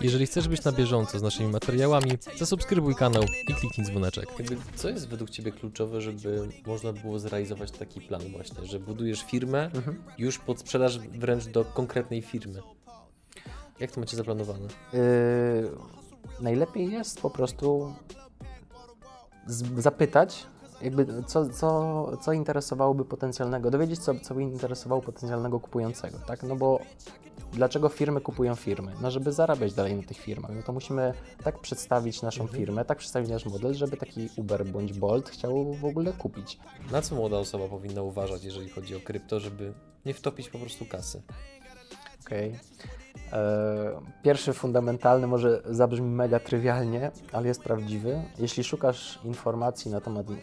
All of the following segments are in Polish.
Jeżeli chcesz być na bieżąco z naszymi materiałami, zasubskrybuj kanał i kliknij dzwoneczek. Co jest według Ciebie kluczowe, żeby można było zrealizować taki plan właśnie, że budujesz firmę już pod sprzedaż wręcz do konkretnej firmy? Jak to macie zaplanowane? Yy, najlepiej jest po prostu zapytać, jakby co, co, co interesowałoby potencjalnego, dowiedzieć co, co by interesowało potencjalnego kupującego, tak? No bo dlaczego firmy kupują firmy? No żeby zarabiać dalej na tych firmach, no to musimy tak przedstawić naszą firmę, tak przedstawić nasz model, żeby taki Uber bądź Bolt chciał w ogóle kupić. Na co młoda osoba powinna uważać, jeżeli chodzi o krypto, żeby nie wtopić po prostu kasy? Okej. E, Pierwszy fundamentalny może zabrzmi mega trywialnie, ale jest prawdziwy. Jeśli szukasz informacji na temat e,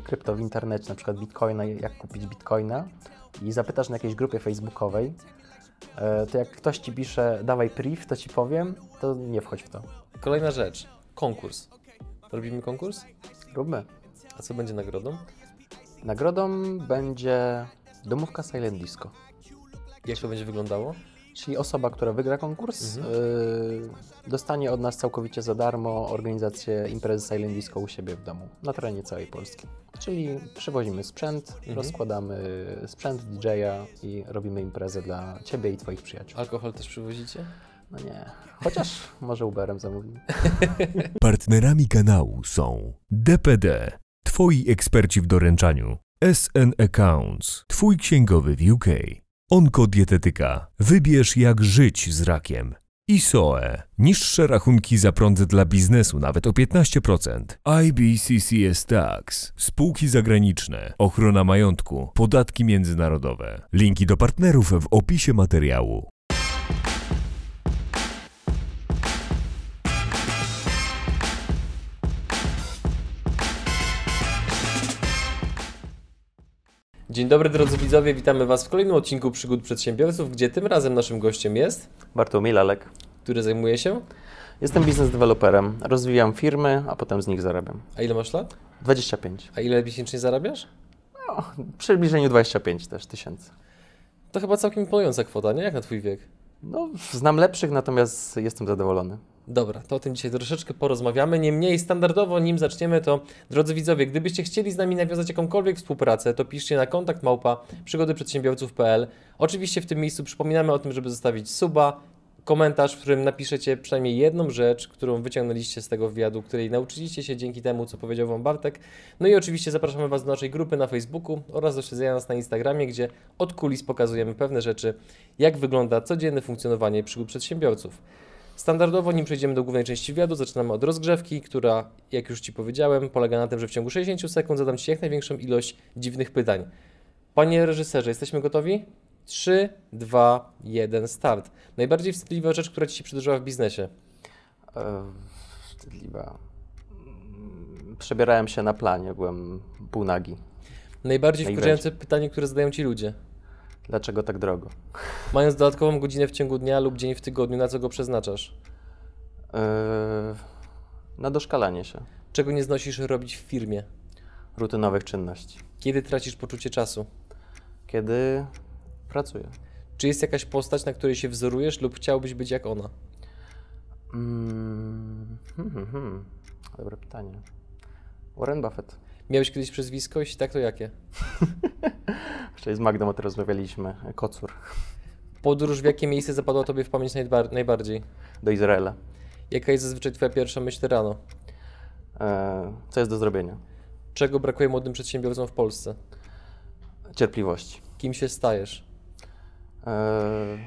krypto w internecie, na przykład bitcoina, jak kupić bitcoina i zapytasz na jakiejś grupie facebookowej, e, to jak ktoś ci pisze dawaj priv, to ci powiem, to nie wchodź w to. Kolejna rzecz. Konkurs. Robimy konkurs? Róbmy. A co będzie nagrodą? Nagrodą będzie domówka Silent Disco. Jak to będzie wyglądało? Czyli osoba, która wygra konkurs, Mhm. y, dostanie od nas całkowicie za darmo organizację imprezy Silent Disco u siebie w domu, na terenie całej Polski. Czyli przywozimy sprzęt, Mhm. rozkładamy sprzęt DJ-a i robimy imprezę dla Ciebie i Twoich przyjaciół. Alkohol też przywozicie? No nie, chociaż może Uberem zamówimy. Partnerami kanału są DPD, Twoi eksperci w doręczaniu, SN Accounts, Twój księgowy w UK, Onkodietetyka, wybierz jak żyć z rakiem. ISOE, niższe rachunki za prąd dla biznesu nawet o 15%. IBCCS Tax, spółki zagraniczne, ochrona majątku, podatki międzynarodowe. Linki do partnerów w opisie materiału. Dzień dobry drodzy widzowie, witamy Was w kolejnym odcinku Przygód Przedsiębiorców, gdzie tym razem naszym gościem jest, Bartłomiej Lalek. który zajmuje się... Jestem biznes deweloperem, rozwijam firmy, a potem z nich zarabiam. A ile masz lat? 25. A ile miesięcznie zarabiasz? W przybliżeniu 25 też tysięcy. To chyba całkiem imponująca kwota, nie? Jak na Twój wiek. No, znam lepszych, natomiast jestem zadowolony. Dobra, to o tym dzisiaj troszeczkę porozmawiamy. Niemniej standardowo, nim zaczniemy, to drodzy widzowie, gdybyście chcieli z nami nawiązać jakąkolwiek współpracę, to piszcie na kontakt małpa przygodyprzedsiębiorców.pl. Oczywiście w tym miejscu przypominamy o tym, żeby zostawić suba, komentarz, w którym napiszecie przynajmniej jedną rzecz, którą wyciągnęliście z tego wywiadu, której nauczyliście się dzięki temu, co powiedział Wam Bartek. No i oczywiście zapraszamy Was do naszej grupy na Facebooku oraz do śledzenia nas na Instagramie, gdzie od kulis pokazujemy pewne rzeczy, jak wygląda codzienne funkcjonowanie przygód przedsiębiorców. Standardowo, nim przejdziemy do głównej części wywiadu, zaczynamy od rozgrzewki, która, jak już Ci powiedziałem, polega na tym, że w ciągu 60 sekund zadam Ci jak największą ilość dziwnych pytań. Panie reżyserze, jesteśmy gotowi? 3, 2, 1, start. Najbardziej wstydliwa rzecz, która Ci się przydarzyła w biznesie. E, Wstydliwa. Przebierałem się na planie, byłem półnagi. Najbardziej Na wkurzające pytanie, które zadają Ci ludzie. Dlaczego tak drogo? Mając dodatkową godzinę w ciągu dnia lub dzień w tygodniu, na co go przeznaczasz? E, Na doszkalanie się Czego nie znosisz robić w firmie? rutynowych czynności. Kiedy tracisz poczucie czasu? Kiedy pracuję? Czy jest jakaś postać, na której się wzorujesz lub chciałbyś być jak ona? Mm, hmm, hmm, hmm. Dobre pytanie. Warren Buffett. Miałeś kiedyś przezwisko? Jeśli tak, to jakie? Wczoraj z Magdą o tym rozmawialiśmy. Kocur. Podróż w jakie miejsce zapadła Tobie w pamięć najbar- najbardziej? Do Izraela. Jaka jest zazwyczaj Twoja pierwsza myśl rano? E, Co jest do zrobienia? Czego brakuje młodym przedsiębiorcom w Polsce? Cierpliwości. Kim się stajesz? E,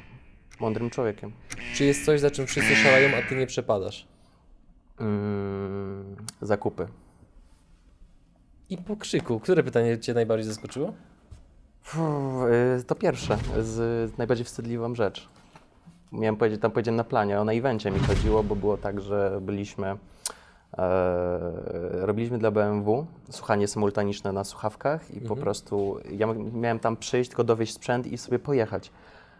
Mądrym człowiekiem. Czy jest coś, za czym wszyscy szaleją, a Ty nie przepadasz? Mm, Zakupy. I po krzyku, które pytanie Cię najbardziej zaskoczyło? Fuh, y, To pierwsze, z najbardziej wstydliwą rzecz. Miałem powiedzieć, tam powiedziałem na planie, o na evencie mi chodziło, bo było tak, że byliśmy, e, robiliśmy dla BMW słuchanie symultaniczne na słuchawkach i po prostu ja miałem tam przyjść, tylko dowieść sprzęt i sobie pojechać.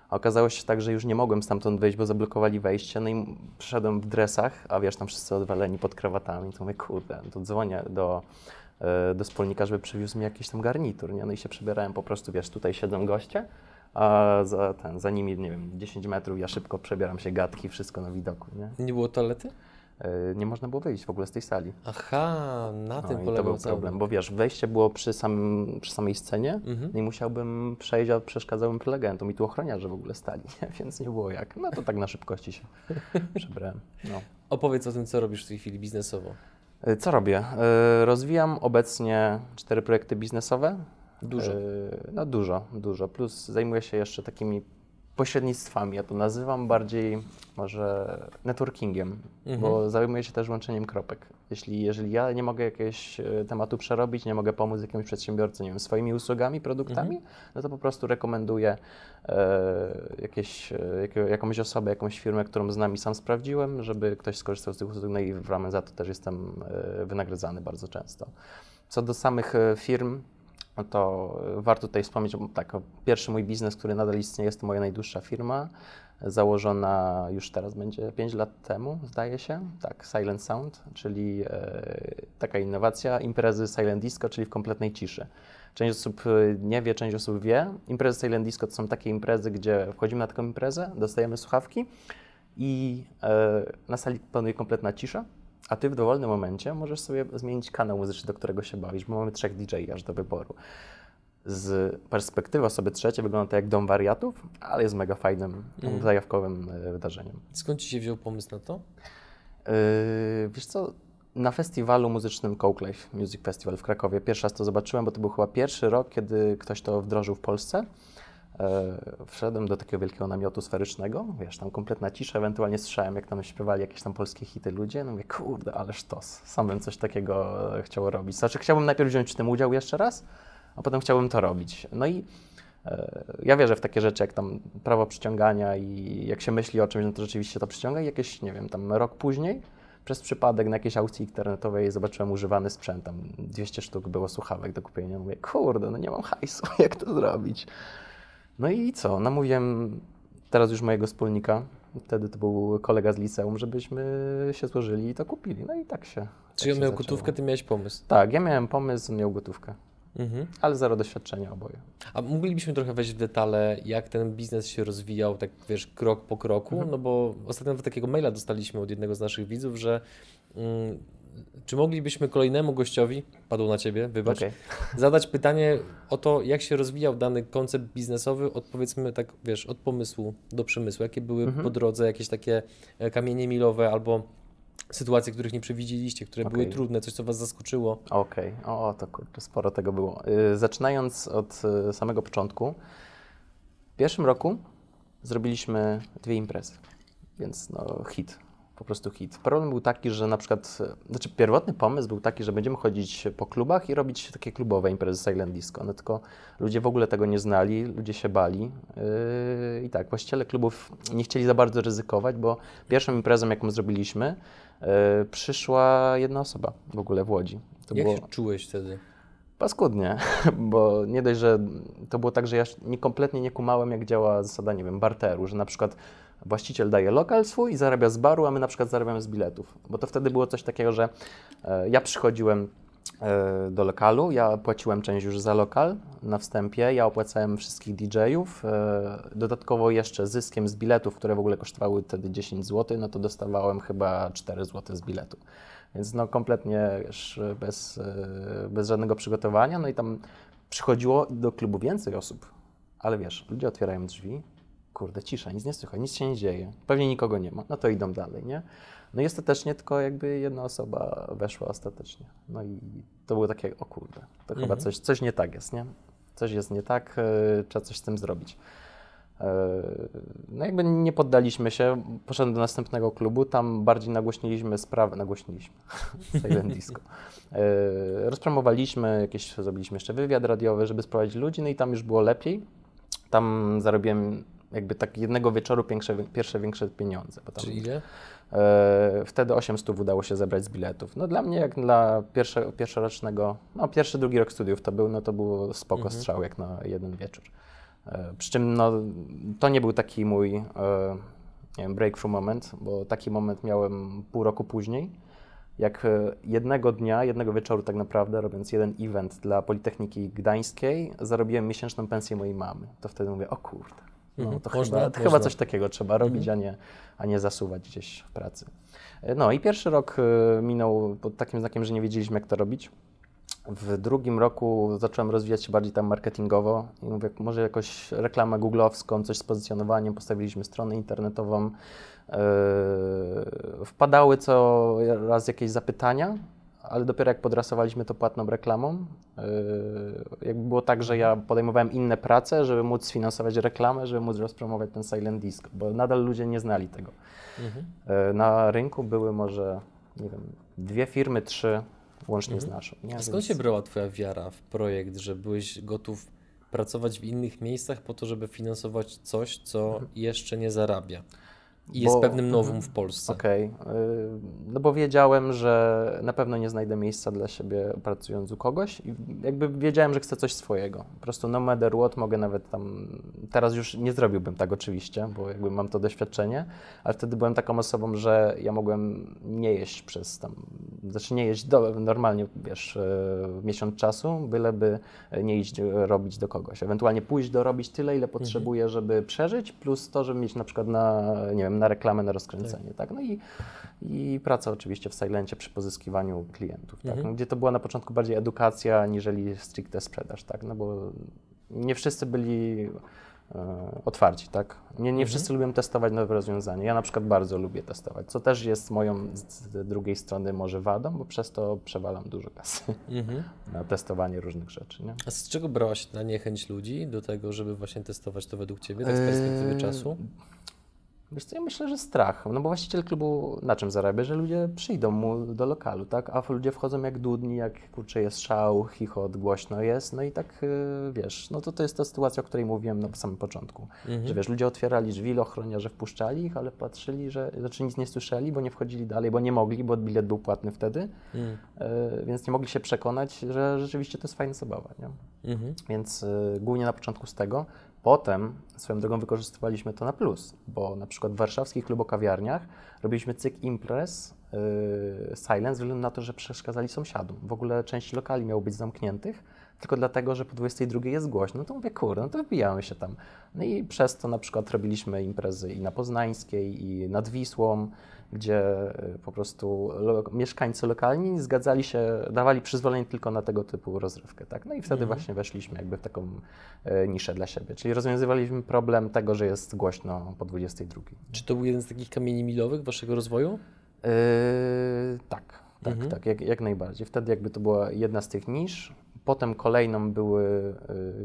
A okazało się tak, że już nie mogłem stamtąd wyjść, bo zablokowali wejście, no i m- przyszedłem w dresach, a wiesz, tam wszyscy odwaleni pod krawatami, to mówię, kurde, to dzwonię do, do wspólnika, żeby przywiózł mi jakiś tam garnitur, nie? No i się przebierałem po prostu, wiesz, tutaj siedzą goście, a za, ten, za nimi, nie wiem, 10 metrów, ja szybko przebieram się gadki, wszystko na widoku, nie? Nie było toalety? E, Nie można było wyjść w ogóle z tej sali. Aha, na No tym to polegał był cały. problem, bo wiesz, wejście było przy, samym, przy samej scenie Mhm. i musiałbym przejść, a przeszkadzałbym prelegentom i tu ochroniarze w ogóle stali, nie? więc nie było jak. No to tak na szybkości się przebrałem. No. Opowiedz o tym, co robisz w tej chwili biznesowo. E, Co robię? E, Rozwijam obecnie cztery projekty biznesowe. Dużo. E, No dużo, dużo. Plus zajmuję się jeszcze takimi pośrednictwami. Ja to nazywam bardziej może networkingiem, Mhm. bo zajmuję się też łączeniem kropek. Jeśli, jeżeli ja nie mogę jakiegoś e, tematu przerobić, nie mogę pomóc jakiemuś przedsiębiorcy, nie wiem, swoimi usługami, produktami, Mhm. no to po prostu rekomenduję e, jakieś, e, jakie- jakąś osobę, jakąś firmę, którą znam i sam sprawdziłem, żeby ktoś skorzystał z tych usług, no i w ramach za to też jestem e, wynagradzany bardzo często. Co do samych firm, to warto tutaj wspomnieć, tak, pierwszy mój biznes, który nadal istnieje, jest to moja najdłuższa firma, założona już teraz będzie 5 lat temu, zdaje się, tak, Silent Sound, czyli e, taka innowacja, imprezy Silent Disco, czyli w kompletnej ciszy. Część osób e, nie wie, część osób wie. Imprezy Silent Disco to są takie imprezy, gdzie wchodzimy na taką imprezę, dostajemy słuchawki i e, na sali panuje kompletna cisza, a ty w dowolnym momencie możesz sobie zmienić kanał muzyczny, do którego się bawisz, bo mamy trzech DJ aż do wyboru. Z perspektywy osoby trzeciej wygląda to jak dom wariatów, ale jest mega fajnym, Mhm. zajawkowym e, wydarzeniem. Skąd ci się wziął pomysł na to? Yy, wiesz co, na festiwalu muzycznym Coke Life Music Festival w Krakowie pierwszy raz to zobaczyłem, bo to był chyba pierwszy rok, kiedy ktoś to wdrożył w Polsce. Yy, wszedłem do takiego wielkiego namiotu sferycznego, wiesz, tam kompletna cisza, ewentualnie słyszałem, jak tam śpiewali jakieś tam polskie hity ludzie, no mówię, kurde, ale sztos, sam bym coś takiego chciał robić. Znaczy, chciałbym najpierw wziąć w tym udział jeszcze raz, a potem chciałbym to robić. No i e, ja wierzę w takie rzeczy jak tam prawo przyciągania i jak się myśli o czymś, no to rzeczywiście to przyciąga i jakieś, nie wiem, tam rok później przez przypadek na jakiejś aukcji internetowej zobaczyłem używany sprzęt, tam 200 sztuk było słuchawek do kupienia. Mówię, kurde, no nie mam hajsu, jak to zrobić? No i co, namówiłem teraz już mojego wspólnika, wtedy to był kolega z liceum, żebyśmy się złożyli i to kupili. No i tak się Czyli tak on miał gotówkę, ty miałeś pomysł. Tak, ja miałem pomysł, on miał gotówkę, Mhm. ale zero doświadczenia oboje. A moglibyśmy trochę wejść w detale, jak ten biznes się rozwijał, tak wiesz, krok po kroku, no bo ostatnio takiego maila dostaliśmy od jednego z naszych widzów, że mm, czy moglibyśmy kolejnemu gościowi, padło na ciebie, wybacz, Okej. zadać pytanie o to, jak się rozwijał dany koncept biznesowy, od powiedzmy tak, wiesz, od pomysłu do przemysłu, jakie były Mhm. po drodze jakieś takie e, kamienie milowe albo sytuacje, których nie przewidzieliście, które były Okej. trudne, coś, co was zaskoczyło. Okej, o to kurczę, sporo tego było. Y, Zaczynając od y, samego początku, w pierwszym roku zrobiliśmy dwie imprezy, więc no hit, po prostu hit. Problem był taki, że na przykład, y, znaczy pierwotny pomysł był taki, że będziemy chodzić po klubach i robić takie klubowe imprezy Silent Disco, no tylko ludzie w ogóle tego nie znali, ludzie się bali yy, i tak, właściciele klubów nie chcieli za bardzo ryzykować, bo pierwszą imprezą, jaką zrobiliśmy, przyszła jedna osoba w ogóle w Łodzi. To jak było się czułeś wtedy? paskudnie, bo nie dość, że to było tak, że ja nie, kompletnie nie kumałem, jak działa zasada, nie wiem, barteru, że na przykład właściciel daje lokal swój i zarabia z baru, a my na przykład zarabiamy z biletów. Bo to wtedy było coś takiego, że e, ja przychodziłem do lokalu, ja płaciłem część już za lokal na wstępie, ja opłacałem wszystkich DJ-ów, e, dodatkowo jeszcze zyskiem z biletów, które w ogóle kosztowały wtedy 10 zł, no to dostawałem chyba 4 zł z biletu. Więc no kompletnie bez, e, bez żadnego przygotowania. No i tam przychodziło do klubu więcej osób, ale wiesz, ludzie otwierają drzwi, kurde, cisza, nic nie słychać, nic się nie dzieje, pewnie nikogo nie ma, no to idą dalej, nie? No i ostatecznie tylko jakby jedna osoba weszła ostatecznie. No i to było takie, o kurde, to chyba Mhm. coś, coś nie tak jest, nie? Coś jest nie tak, e, trzeba coś z tym zrobić. E, No jakby nie poddaliśmy się, poszedłem do następnego klubu, tam bardziej nagłośniliśmy sprawę, nagłośniliśmy, Silent Disco. E, Rozpromowaliśmy, jakieś, zrobiliśmy jeszcze wywiad radiowy, żeby sprowadzić ludzi, no i tam już było lepiej. Tam zarobiłem jakby tak jednego wieczoru pierwsze, pierwsze większe pieniądze. Bo tam, Czyli ile? E, wtedy 800 udało się zebrać z biletów. No dla mnie, jak dla pierwsze, pierwszorocznego, no pierwszy, drugi rok studiów to był, no to było spoko Mhm. strzał jak na jeden wieczór. E, przy czym no, to nie był taki mój e, nie wiem, breakthrough moment, bo taki moment miałem pół roku później, jak e, jednego dnia, jednego wieczoru tak naprawdę, robiąc jeden event dla Politechniki Gdańskiej, zarobiłem miesięczną pensję mojej mamy. To wtedy mówię, o kurde, no Mhm. to, Można, chyba, można. chyba coś takiego trzeba robić, Mhm. a, nie, a nie zasuwać gdzieś w pracy. No i pierwszy rok e, minął pod takim znakiem, że nie wiedzieliśmy jak to robić. W drugim roku zacząłem rozwijać się bardziej tam marketingowo i mówię, może jakoś reklamę googlowską, coś z pozycjonowaniem, postawiliśmy stronę internetową. Yy, wpadały co raz jakieś zapytania, ale dopiero jak podrasowaliśmy to płatną reklamą, yy, jakby było tak, że ja podejmowałem inne prace, żeby móc sfinansować reklamę, żeby móc rozpromować ten silent disc, bo nadal ludzie nie znali tego. Mhm. Yy, Na rynku były może, nie wiem, dwie firmy, trzy, łącznie z naszą. Nie? A skąd się brała Twoja wiara w projekt, że byłeś gotów pracować w innych miejscach po to, żeby finansować coś, co jeszcze nie zarabia i jest Bo- pewnym nowum mhm. w Polsce? Okej, yy, no bo wiedziałem, że na pewno nie znajdę miejsca dla siebie pracując u kogoś i jakby wiedziałem, że chcę coś swojego. Po prostu no matter what, mogę nawet tam, teraz już nie zrobiłbym tak oczywiście, bo jakby mam to doświadczenie, ale wtedy byłem taką osobą, że ja mogłem nie jeść przez tam, znaczy nie jeść do, normalnie, wiesz, yy, miesiąc czasu, byleby nie iść robić do kogoś. Ewentualnie pójść dorobić tyle, ile potrzebuję, żeby przeżyć, plus to, żeby mieć na przykład na, nie wiem, na reklamę, na rozkręcenie, tak? No i, i praca oczywiście w Silencie przy pozyskiwaniu klientów, tak? Mhm. Gdzie to była na początku bardziej edukacja, niżeli stricte sprzedaż, tak? No bo nie wszyscy byli e, otwarci, tak? Nie, nie Mhm. wszyscy lubią testować nowe rozwiązania. Ja na przykład bardzo lubię testować, co też jest moją z z drugiej strony może wadą, bo przez to przewalam dużo kasy Mhm. na testowanie różnych rzeczy, nie? A z czego brała się ta niechęć ludzi do tego, żeby właśnie testować to według Ciebie, tak z perspektywy Eee, czasu? Wiesz co, ja myślę, że strach, no bo właściciel klubu na czym zarabia? Że ludzie przyjdą mu do lokalu, tak? A ludzie wchodzą jak dudni, jak kurczę jest szał, chichot, głośno jest, no i tak yy, wiesz, no to to jest ta sytuacja, o której mówiłem na samym początku. Mhm. Że wiesz, ludzie otwierali drzwi, ochroniarze wpuszczali ich, ale patrzyli, że, znaczy nic nie słyszeli, bo nie wchodzili dalej, bo nie mogli, bo bilet był płatny wtedy, Mm. yy, więc nie mogli się przekonać, że rzeczywiście to jest fajna zabawa, nie? Mhm. Więc y, głównie na początku z tego. Potem swoją drogą wykorzystywaliśmy to na plus, bo na przykład w warszawskich klubokawiarniach robiliśmy cykl imprez y, silent ze względu na to, że przeszkadzali sąsiadom. W ogóle część lokali miało być zamkniętych, tylko dlatego, że po 22 jest głośno. No to mówię, kurde, no to wbijamy się tam. No i przez to na przykład robiliśmy imprezy i na Poznańskiej, i nad Wisłą, gdzie y, po prostu lo, mieszkańcy lokalni zgadzali się, dawali przyzwolenie tylko na tego typu rozrywkę. Tak? No i wtedy Mhm. właśnie weszliśmy jakby w taką e, niszę dla siebie. Czyli rozwiązywaliśmy problem tego, że jest głośno po 22. Czy to był jeden z takich kamieni milowych Waszego rozwoju? Yy, tak, tak, Mhm. tak, jak, jak najbardziej. Wtedy jakby to była jedna z tych nisz. Potem kolejną były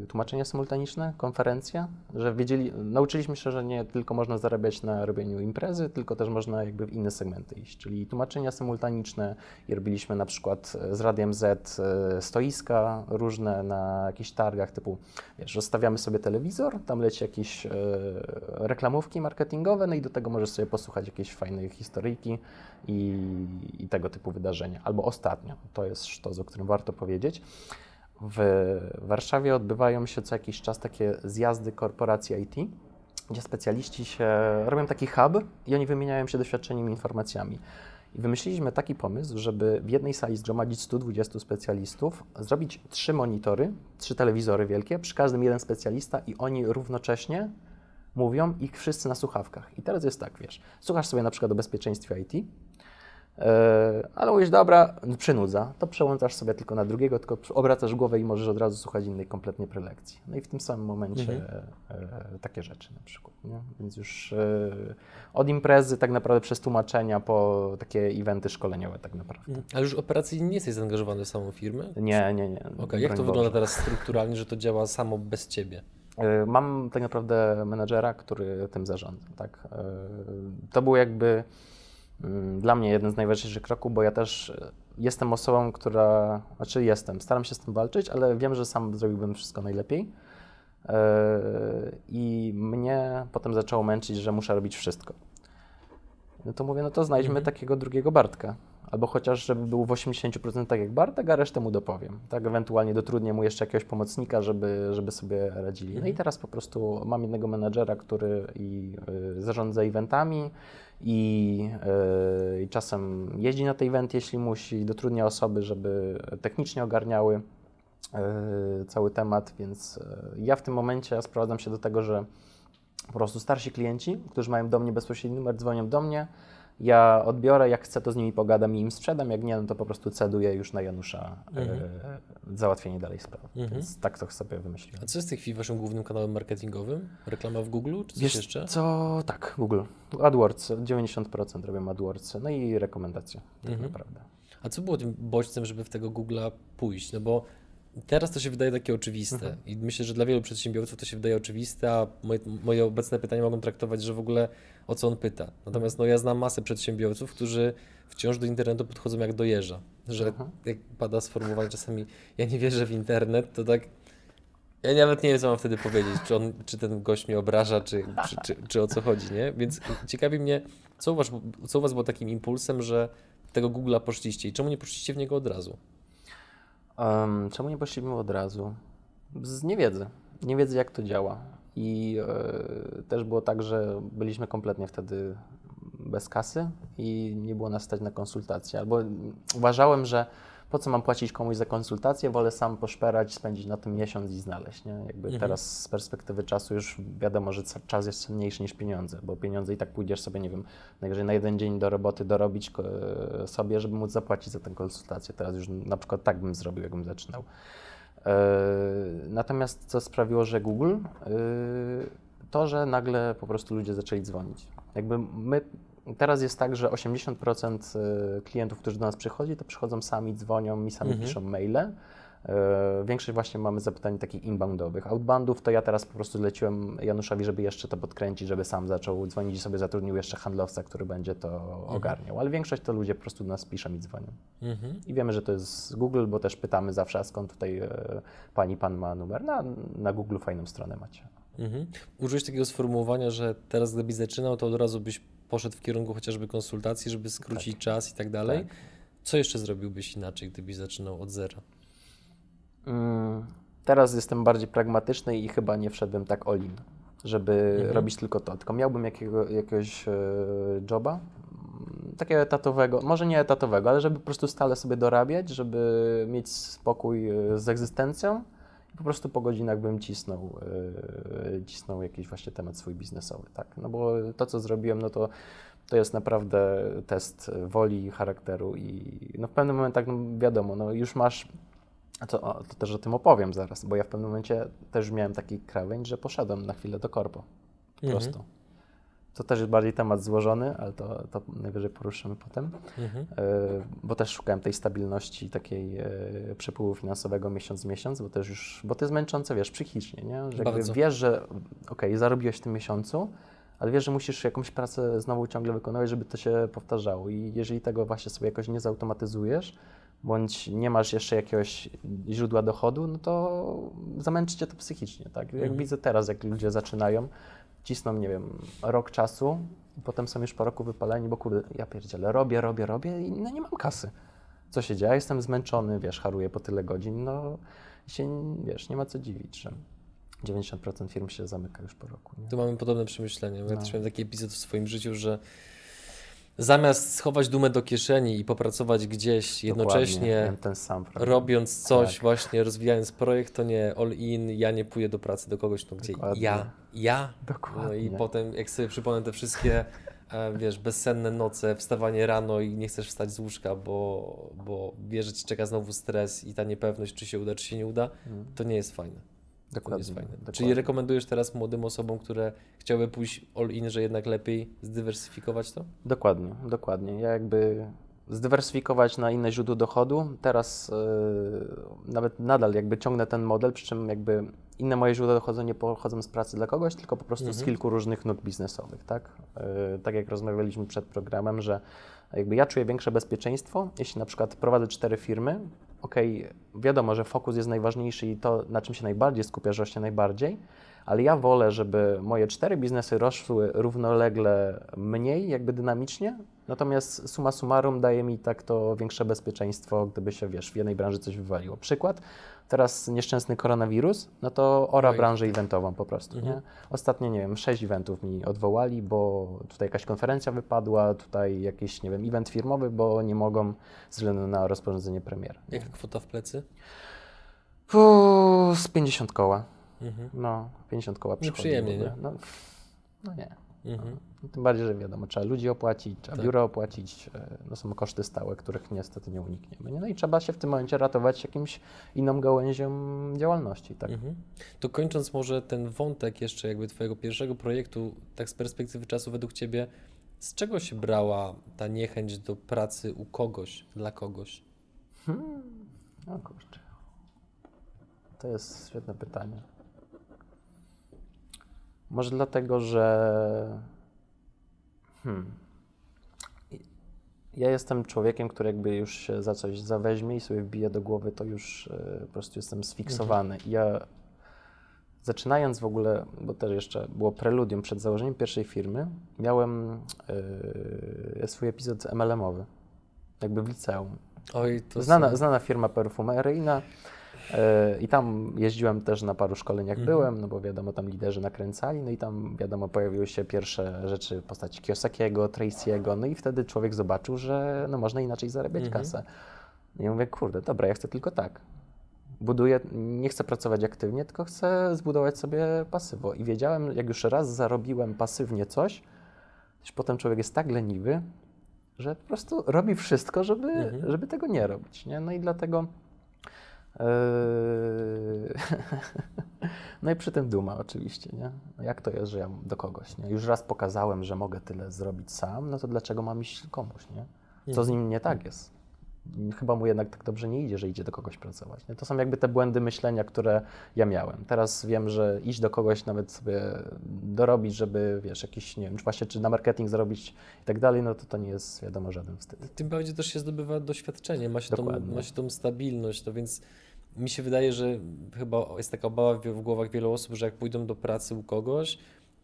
y, tłumaczenia symultaniczne, konferencje, że wiedzieli, nauczyliśmy się, że nie tylko można zarabiać na robieniu imprezy, tylko też można jakby w inne segmenty iść, czyli tłumaczenia symultaniczne i robiliśmy na przykład z Radiem Z y, stoiska różne na jakichś targach typu, wiesz, rozstawiamy sobie telewizor, tam leci jakieś y, reklamówki marketingowe, no i do tego możesz sobie posłuchać jakiejś fajnej historyjki i, i tego typu wydarzenia. Albo ostatnio, to jest sztos, o którym warto powiedzieć. W Warszawie odbywają się co jakiś czas takie zjazdy korporacji IT, gdzie specjaliści się robią taki hub i oni wymieniają się doświadczeniem i informacjami. I wymyśliliśmy taki pomysł, żeby w jednej sali zgromadzić 120 specjalistów, zrobić trzy monitory, trzy telewizory wielkie, przy każdym jeden specjalista i oni równocześnie mówią ich wszyscy na słuchawkach. I teraz jest tak, wiesz, słuchasz sobie na przykład o bezpieczeństwie IT, ale mówisz, dobra, przynudza, to przełączasz sobie tylko na drugiego, tylko obracasz głowę i możesz od razu słuchać innej kompletnie prelekcji. No i w tym samym momencie Mhm. e, takie rzeczy na przykład. Nie? Więc już e, od imprezy tak naprawdę przez tłumaczenia po takie eventy szkoleniowe tak naprawdę. Mhm. Ale już operacyjnie nie jesteś zaangażowany w samą firmę? Nie, nie, nie. Okej, jak to Boże. wygląda teraz strukturalnie, że to działa samo bez Ciebie? Mam tak naprawdę menedżera, który tym zarządza. Tak? To był jakby dla mnie jeden z najważniejszych kroków, bo ja też y, jestem osobą, która, znaczy jestem, staram się z tym walczyć, ale wiem, że sam zrobiłbym wszystko najlepiej. Y, I mnie potem zaczęło męczyć, że muszę robić wszystko. No to mówię, no to znajdźmy Mhm. takiego drugiego Bartka. Albo chociaż, żeby był w 80% tak jak Bartek, a resztę mu dopowiem. Tak, ewentualnie dotrudnię mu jeszcze jakiegoś pomocnika, żeby, żeby sobie radzili. No i Mhm. teraz po prostu mam jednego menadżera, który i y, zarządza eventami i, y, czasem jeździ na te eventy, jeśli musi, dotrudnia osoby, żeby technicznie ogarniały e, cały temat, więc e, ja w tym momencie sprowadzam się do tego, że po prostu starsi klienci, którzy mają do mnie bezpośredni numer, dzwonią do mnie, ja odbiorę, jak chcę, to z nimi pogadam i im sprzedam, jak nie, no to po prostu ceduję już na Janusza Mhm. e, załatwienie dalej sprawy. Mhm. Więc tak to sobie wymyśliłem. A co jest w tej chwili waszym głównym kanałem marketingowym? Reklama w Google czy coś Wiesz jeszcze? co, tak, Google. AdWords, 90% robią AdWords, no i rekomendacje tak Mhm. naprawdę. A co było tym bodźcem, żeby w tego Google'a pójść? No bo teraz to się wydaje takie oczywiste Mhm. i myślę, że dla wielu przedsiębiorców to się wydaje oczywiste, a moje, moje obecne pytania mogą traktować, że w ogóle o co on pyta. Natomiast no, ja znam masę przedsiębiorców, którzy wciąż do internetu podchodzą jak do jeża. Że Mhm. jak pada sformułowanie czasami, ja nie wierzę w internet, to tak ja nawet nie wiem, co mam wtedy powiedzieć, czy, on, czy ten gość mnie obraża, czy, czy, czy, czy o co chodzi, nie? Więc ciekawi mnie, co u, was, co u Was było takim impulsem, że tego Google'a poszliście i czemu nie poszliście w niego od razu? Em, czemu nie poszliśmy od razu? Z niewiedzy. Niewiedzy, jak to działa. I e, też było tak, że byliśmy kompletnie wtedy bez kasy i nie było nas stać na konsultacje. Albo uważałem, że po co mam płacić komuś za konsultację, wolę sam poszperać, spędzić na tym miesiąc i znaleźć. Nie? Jakby Mhm. teraz z perspektywy czasu już wiadomo, że czas jest cenniejszy niż pieniądze, bo pieniądze i tak pójdziesz sobie, nie wiem, najwyżej na jeden dzień do roboty dorobić ko- sobie, żeby móc zapłacić za tę konsultację. Teraz już na przykład tak bym zrobił, jakbym zaczynał. E, Natomiast co sprawiło, że Google, e, to, że nagle po prostu ludzie zaczęli dzwonić. Jakby my, teraz jest tak, że 80% klientów, którzy do nas przychodzi, to przychodzą sami, dzwonią, mi sami Mhm. piszą maile. E, Większość właśnie mamy zapytań takich inboundowych. Outboundów to ja teraz po prostu zleciłem Januszowi, żeby jeszcze to podkręcić, żeby sam zaczął dzwonić i sobie zatrudnił jeszcze handlowca, który będzie to ogarniał. Ale większość to ludzie po prostu do nas piszą i dzwonią. Mhm. I wiemy, że to jest z Google, bo też pytamy zawsze, a skąd tutaj e, pani, pan ma numer. Na, na Google fajną stronę macie. Mhm. Użyłeś takiego sformułowania, że teraz gdybyś zaczynał, to od razu byś poszedł w kierunku chociażby konsultacji, żeby skrócić czas i tak dalej. Tak. Co jeszcze zrobiłbyś inaczej, gdybyś zaczynał od zera? Mm, Teraz jestem bardziej pragmatyczny i chyba nie wszedłem tak all in, żeby Mhm. robić tylko to. Tylko miałbym jakiego, jakiegoś e, joba, mm, takiego etatowego, może nie etatowego, ale żeby po prostu stale sobie dorabiać, żeby mieć spokój e, z egzystencją i po prostu po godzinach bym cisnął, e, cisnął jakiś właśnie temat swój biznesowy, tak? No bo to, co zrobiłem, no to to jest naprawdę test woli, charakteru i no w pewnym momentach, no wiadomo, no już masz to, to też o tym opowiem zaraz, bo ja w pewnym momencie też miałem taki krawędź, że poszedłem na chwilę do korpo. Po Mhm. prostu. To też jest bardziej temat złożony, ale to, to najwyżej poruszymy potem, Mhm. E, bo też szukałem tej stabilności, takiej e, przepływu finansowego miesiąc w miesiąc, bo też już, bo to jest męczące, wiesz, psychicznie, nie? Że jakby wiesz, że okej, zarobiłeś w tym miesiącu, ale wiesz, że musisz jakąś pracę znowu ciągle wykonywać, żeby to się powtarzało i jeżeli tego właśnie sobie jakoś nie zautomatyzujesz, bądź nie masz jeszcze jakiegoś źródła dochodu, no to zamęczy cię to psychicznie, tak? Jak Mhm. widzę teraz, jak ludzie zaczynają, cisną, nie wiem, rok czasu, potem są już po roku wypaleni, bo kurde, ja pierdzielę, robię, robię, robię i no nie mam kasy. Co się dzieje? Jestem zmęczony, wiesz, haruję po tyle godzin, no się, wiesz, nie ma co dziwić, że 90% firm się zamyka już po roku. Nie? Tu mamy podobne przemyślenia. Ja No. też miałem taki epizod w swoim życiu, że zamiast schować dumę do kieszeni i popracować gdzieś jednocześnie, robiąc coś, Tak. właśnie rozwijając projekt, to nie all in, ja nie pójdę do pracy do kogoś, no gdzie Dokładnie. ja, ja. Dokładnie. No i potem jak sobie przypomnę te wszystkie, e, wiesz, bezsenne noce, wstawanie rano i nie chcesz wstać z łóżka, bo, bo wiesz, że ci czeka znowu stres i ta niepewność, czy się uda, czy się nie uda, Mm, to nie jest fajne. Dokładnie, jest fajne. dokładnie. Czyli rekomendujesz teraz młodym osobom, które chciałyby pójść all in, że jednak lepiej zdywersyfikować to? Dokładnie, dokładnie. Ja jakby zdywersyfikować na inne źródło dochodu. Teraz yy, nawet nadal jakby ciągnę ten model, przy czym jakby inne moje źródła dochodu nie pochodzą z pracy dla kogoś, tylko po prostu z Mhm. kilku różnych nóg biznesowych, tak? Yy, tak jak rozmawialiśmy przed programem, że jakby ja czuję większe bezpieczeństwo, jeśli na przykład prowadzę cztery firmy, okej, wiadomo, że fokus jest najważniejszy i to, na czym się najbardziej skupiasz, rośnie najbardziej, ale ja wolę, żeby moje cztery biznesy rosły równolegle mniej, jakby dynamicznie, natomiast suma summarum daje mi tak to większe bezpieczeństwo, gdyby się, wiesz, w jednej branży coś wywaliło. Przykład, teraz nieszczęsny koronawirus, no to ora Oj. branżę eventową po prostu, Mhm. nie? Ostatnio, nie wiem, sześć eventów mi odwołali, bo tutaj jakaś konferencja wypadła, tutaj jakiś, nie wiem, event firmowy, bo nie mogą ze względu na rozporządzenie premiera. Jaka kwota w plecy? Puh, z 50 koła. Mhm. No, 50 koła przychodzi. Nieprzyjemnie, nie? No, no nie. Mhm. No, Tym bardziej, że wiadomo, trzeba ludzi opłacić, trzeba Tak. biuro opłacić, e, no są koszty stałe, których niestety nie unikniemy. Nie? No i trzeba się w tym momencie ratować jakimś inną gałęzią działalności, tak? Mhm. To kończąc może ten wątek jeszcze jakby Twojego pierwszego projektu, tak z perspektywy czasu według Ciebie, z czego się brała ta niechęć do pracy u kogoś, dla kogoś? O kurczę. To jest świetne pytanie. Może dlatego, że. Hmm. Ja jestem człowiekiem, który jakby już się za coś zaweźmie i sobie wbije do głowy, to już e, po prostu jestem sfiksowany. I Ja zaczynając w ogóle, bo też jeszcze było preludium przed założeniem pierwszej firmy, miałem e, swój epizod MLM-owy, jakby w liceum. Oj, to Znana, są- znana firma perfumeryjna. I tam jeździłem też na paru szkoleniach Mhm. byłem, no bo wiadomo, tam liderzy nakręcali, no i tam wiadomo, pojawiły się pierwsze rzeczy w postaci Kiyosakiego, Tracy'ego, no i wtedy człowiek zobaczył, że no można inaczej zarabiać Mhm. kasę. I mówię, kurde, dobra, ja chcę tylko tak. Buduję, nie chcę pracować aktywnie, tylko chcę zbudować sobie pasywo. I wiedziałem, jak już raz zarobiłem pasywnie coś, to potem człowiek jest tak leniwy, że po prostu robi wszystko, żeby, Mhm. żeby tego nie robić. Nie? No i dlatego. Yy... no i przy tym duma oczywiście, nie? No Jak to jest, że ja do kogoś, nie? Już raz pokazałem, że mogę tyle zrobić sam, no to dlaczego mam iść komuś, nie? Co z nim nie tak jest? Chyba mu jednak tak dobrze nie idzie, że idzie do kogoś pracować. Nie? To są jakby te błędy myślenia, które ja miałem. Teraz wiem, że iść do kogoś, nawet sobie dorobić, żeby, wiesz, jakiś, nie wiem, czy właśnie czy na marketing zarobić i tak dalej, no to to nie jest, wiadomo, żaden wstyd. Tym bardziej też się zdobywa doświadczenie, ma się, tą, ma się tą stabilność, no więc mi się wydaje, że chyba jest taka obawa w głowach wielu osób, że jak pójdą do pracy u kogoś,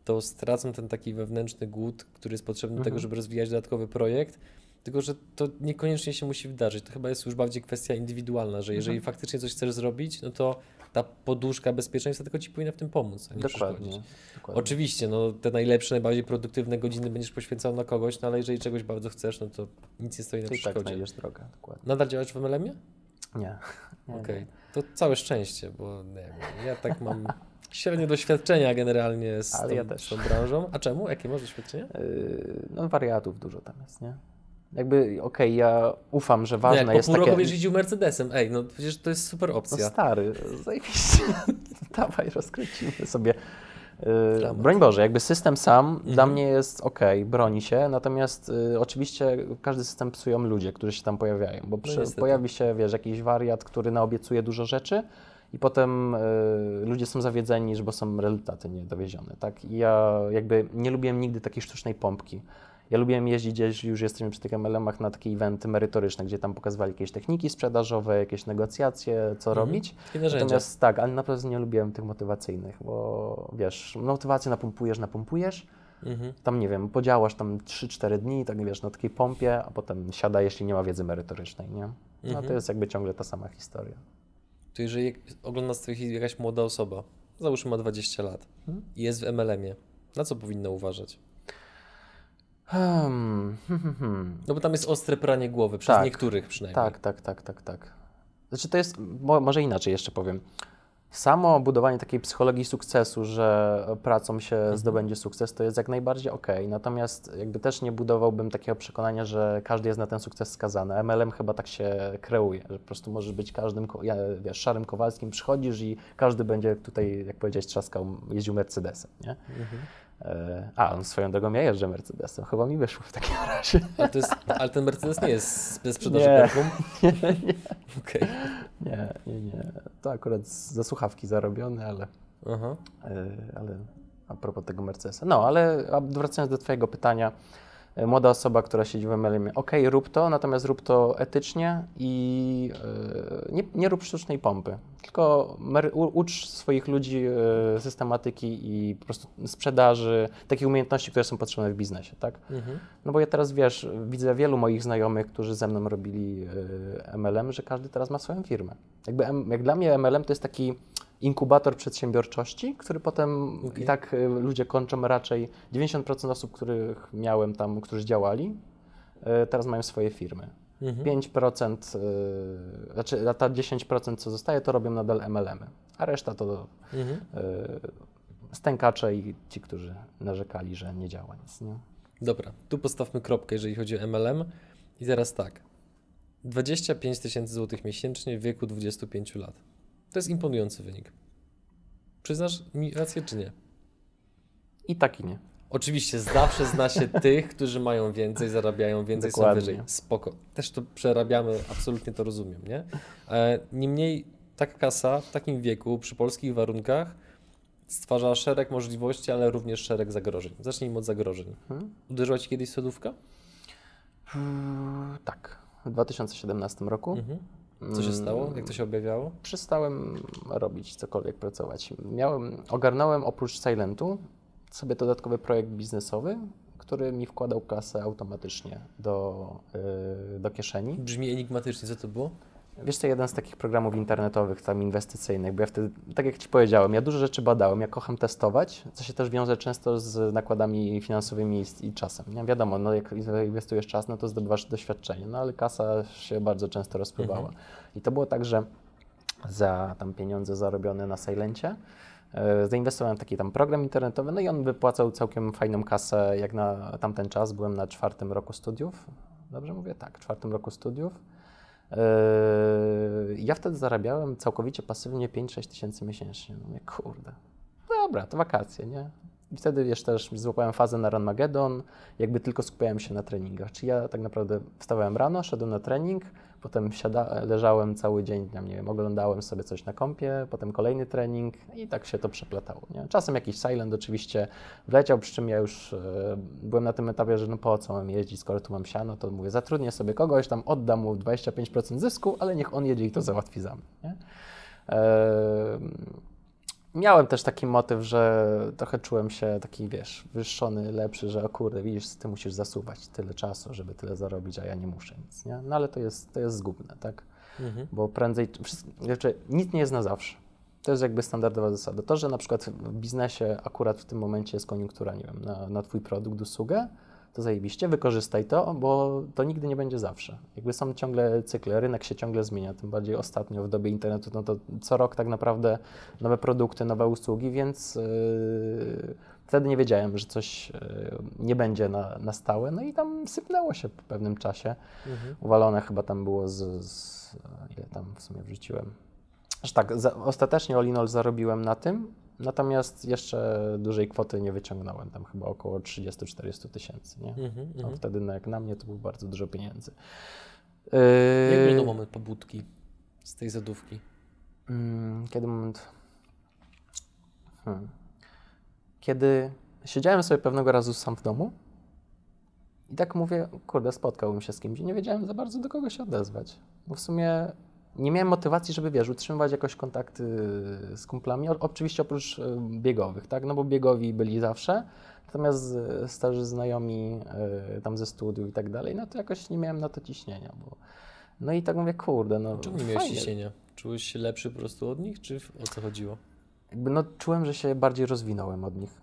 to stracą ten taki wewnętrzny głód, który jest potrzebny do tego, Mhm. żeby rozwijać dodatkowy projekt. Tylko, że to niekoniecznie się musi wydarzyć. To chyba jest już bardziej kwestia indywidualna, że jeżeli Mhm. faktycznie coś chcesz zrobić, no to ta poduszka bezpieczeństwa tylko ci powinna w tym pomóc, a nie. Dokładnie. dokładnie. Oczywiście, no, te najlepsze, najbardziej produktywne godziny będziesz poświęcał na kogoś, no ale jeżeli czegoś bardzo chcesz, no to nic nie stoi na To tak przeszkodzie. znajdziesz drogę, dokładnie. Nadal działasz w MLM-ie? Nie. Okej, nie. To całe szczęście, bo nie wiem, ja tak mam średnie doświadczenia generalnie z, tą, ja z tą branżą. A czemu? Jakie masz doświadczenia? Yy, no wariatów dużo tam jest, nie? Jakby, okej, ja ufam, że No ważne jak po jest pół takie... roku będziesz jeździł Mercedesem. Ej, no przecież to jest super No opcja. stary, zajebiście. Dawaj, rozkręcimy sobie. Yy, broń Boże, jakby system sam dla Mhm. mnie jest ok, broni się, natomiast y, oczywiście każdy system psują ludzie, którzy się tam pojawiają, bo przy, No pojawi się, wiesz, jakiś wariat, który naobiecuje dużo rzeczy i potem y, ludzie są zawiedzeni, że bo są rezultaty niedowiezione, tak? I ja jakby nie lubiłem nigdy takiej sztucznej pompki. Ja lubiłem jeździć gdzieś, już jesteśmy przy tych MLM-ach, na takie eventy merytoryczne, gdzie tam pokazywali jakieś techniki sprzedażowe, jakieś negocjacje, co Mhm. robić. Narzędzia. Natomiast tak, ale naprawdę nie lubiłem tych motywacyjnych, bo wiesz, motywację napompujesz, napompujesz, Mhm. tam nie wiem, podziałasz tam 3-4 dni, tak wiesz, na takiej pompie, a potem siada, jeśli nie ma wiedzy merytorycznej, nie? No Mhm. to jest jakby ciągle ta sama historia. To jeżeli ogląda z tych jakaś młoda osoba, załóżmy ma 20 lat Mhm. i jest w MLM-ie, na co powinna uważać? Hmm, hmm, hmm, hmm. No bo tam jest ostre pranie głowy, przez Tak. niektórych przynajmniej. Tak, tak, tak, tak, tak. Znaczy to jest, mo, może inaczej jeszcze powiem. Samo budowanie takiej psychologii sukcesu, że pracą się Mhm. zdobędzie sukces, to jest jak najbardziej okej. Natomiast jakby też nie budowałbym takiego przekonania, że każdy jest na ten sukces skazany. MLM chyba tak się kreuje, że po prostu możesz być każdym, wiesz, szarym Kowalskim, przychodzisz i każdy będzie tutaj, jak powiedziałeś, trzaskał, jeździł Mercedesem, nie? Mhm. E, A, on swoją drogą ja jeżdżę Mercedesem, chyba mi wyszło w takim razie. Ale, to jest, ale ten Mercedes nie jest ze sprzedaży Nie. perfum? Okej. Nie, nie, nie. To akurat za słuchawki zarobione, ale, Aha. e, ale a propos tego Mercedesa. No, ale wracając do Twojego pytania, młoda osoba, która siedzi w MLM, ok, rób to, natomiast rób to etycznie i e, nie, nie rób sztucznej pompy, tylko ucz swoich ludzi e, systematyki i po prostu sprzedaży, takich umiejętności, które są potrzebne w biznesie, tak? Mhm. No bo ja teraz, wiesz, widzę wielu moich znajomych, którzy ze mną robili e, MLM, że każdy teraz ma swoją firmę. Jakby, jak dla mnie MLM to jest taki inkubator przedsiębiorczości, który potem Okej. i tak e, ludzie kończą raczej, 90% osób, których miałem tam, którzy działali, e, teraz mają swoje firmy. Mhm. 5%, e, znaczy ta 10% co zostaje, to robią nadal MLM-y, a reszta to Mhm. stękacze i ci, którzy narzekali, że nie działa nic. Nie? Dobra, tu postawmy kropkę, jeżeli chodzi o MLM. I teraz tak. 25 tysięcy złotych miesięcznie w wieku 25 lat. To jest imponujący wynik. Przyznasz mi rację, czy nie? I tak i nie. Oczywiście zawsze zna się tych, którzy mają więcej, zarabiają więcej, są Dokładnie. wyżej. Spoko. Też to przerabiamy, absolutnie to rozumiem, nie? E, Niemniej taka kasa w takim wieku, przy polskich warunkach, stwarza szereg możliwości, ale również szereg zagrożeń. Zacznijmy od zagrożeń. Hmm? Uderzyła Ci kiedyś sodówka? Tak, w 2017 roku Mhm. Co się stało? Jak to się objawiało? przestałem robić cokolwiek, pracować. Miałem, ogarnąłem oprócz Silentu sobie dodatkowy projekt biznesowy, który mi wkładał kasę automatycznie do, yy, do kieszeni. Brzmi enigmatycznie, co to było? Wiesz co, jeden z takich programów internetowych, tam inwestycyjnych, bo ja wtedy, tak jak Ci powiedziałem, ja dużo rzeczy badałem, ja kocham testować, co się też wiąże często z nakładami finansowymi i, i czasem. Nie? Wiadomo, no jak inwestujesz czas, no to zdobywasz doświadczenie, no ale kasa się bardzo często rozpływała. I to było tak, że za tam pieniądze zarobione na Silencie, e, zainwestowałem w taki tam program internetowy, no i on wypłacał całkiem fajną kasę, jak na tamten czas, byłem na czwartym roku studiów, dobrze mówię? Tak, czwartym roku studiów. Yy, Ja wtedy zarabiałem całkowicie pasywnie 5-6 tysięcy miesięcznie. No mówię, kurde, dobra, to wakacje, nie? I wtedy wiesz, też złapałem fazę na Ranmagedon, jakby tylko skupiałem się na treningach. Czy ja tak naprawdę wstawałem rano, szedłem na trening, potem siada, leżałem cały dzień, nie wiem, oglądałem sobie coś na kompie, potem kolejny trening i tak się to przeplatało. Nie? Czasem jakiś silent oczywiście wleciał, przy czym ja już e, byłem na tym etapie, że no po co mam jeździć, skoro tu mam siano, to mówię, zatrudnię sobie kogoś, tam oddam mu 25% zysku, ale niech on jedzie i to załatwi za mnie. Nie? Miałem też taki motyw, że trochę czułem się taki, wiesz, wyższony, lepszy, że o kurde, widzisz, ty musisz zasuwać tyle czasu, żeby tyle zarobić, a ja nie muszę nic, nie? No ale to jest, to jest zgubne, tak? Mhm. Bo prędzej, znaczy, nic nie jest na zawsze. To jest jakby standardowa zasada. To, że na przykład w biznesie akurat w tym momencie jest koniunktura, nie wiem, na, na twój produkt, usługę, to zajebiście, wykorzystaj to, bo to nigdy nie będzie zawsze. Jakby są ciągle cykle, rynek się ciągle zmienia, tym bardziej ostatnio w dobie internetu, no to co rok tak naprawdę nowe produkty, nowe usługi, więc yy, wtedy nie wiedziałem, że coś yy, nie będzie na, na stałe, no i tam sypnęło się po pewnym czasie. Mhm. Uwalone chyba tam było z, z ile tam w sumie wrzuciłem. Aż tak, za, ostatecznie all in all zarobiłem na tym, natomiast jeszcze dużej kwoty nie wyciągnąłem, tam chyba około 30-40 tysięcy, nie? Mhm. A Mhm. wtedy no, jak na mnie to było bardzo dużo pieniędzy. Jak Yy, wyglądał moment pobudki z tej zadówki? Mm, Kiedy moment. Hmm. Kiedy siedziałem sobie pewnego razu sam w domu i tak mówię, kurde, spotkałbym się z kimś i nie wiedziałem za bardzo do kogo się odezwać. Bo w sumie nie miałem motywacji, żeby wiesz, utrzymywać jakoś kontakty z kumplami. Oczywiście oprócz e, biegowych, tak? No bo biegowi byli zawsze. Natomiast starzy znajomi e, tam ze studiów i tak dalej, no to jakoś nie miałem na to ciśnienia, bo no i tak mówię, kurde, no Czemu nie miałeś fajnie. ciśnienia? Czułeś się lepszy po prostu od nich, czy o co chodziło? jakby no, czułem, że się bardziej rozwinąłem od nich.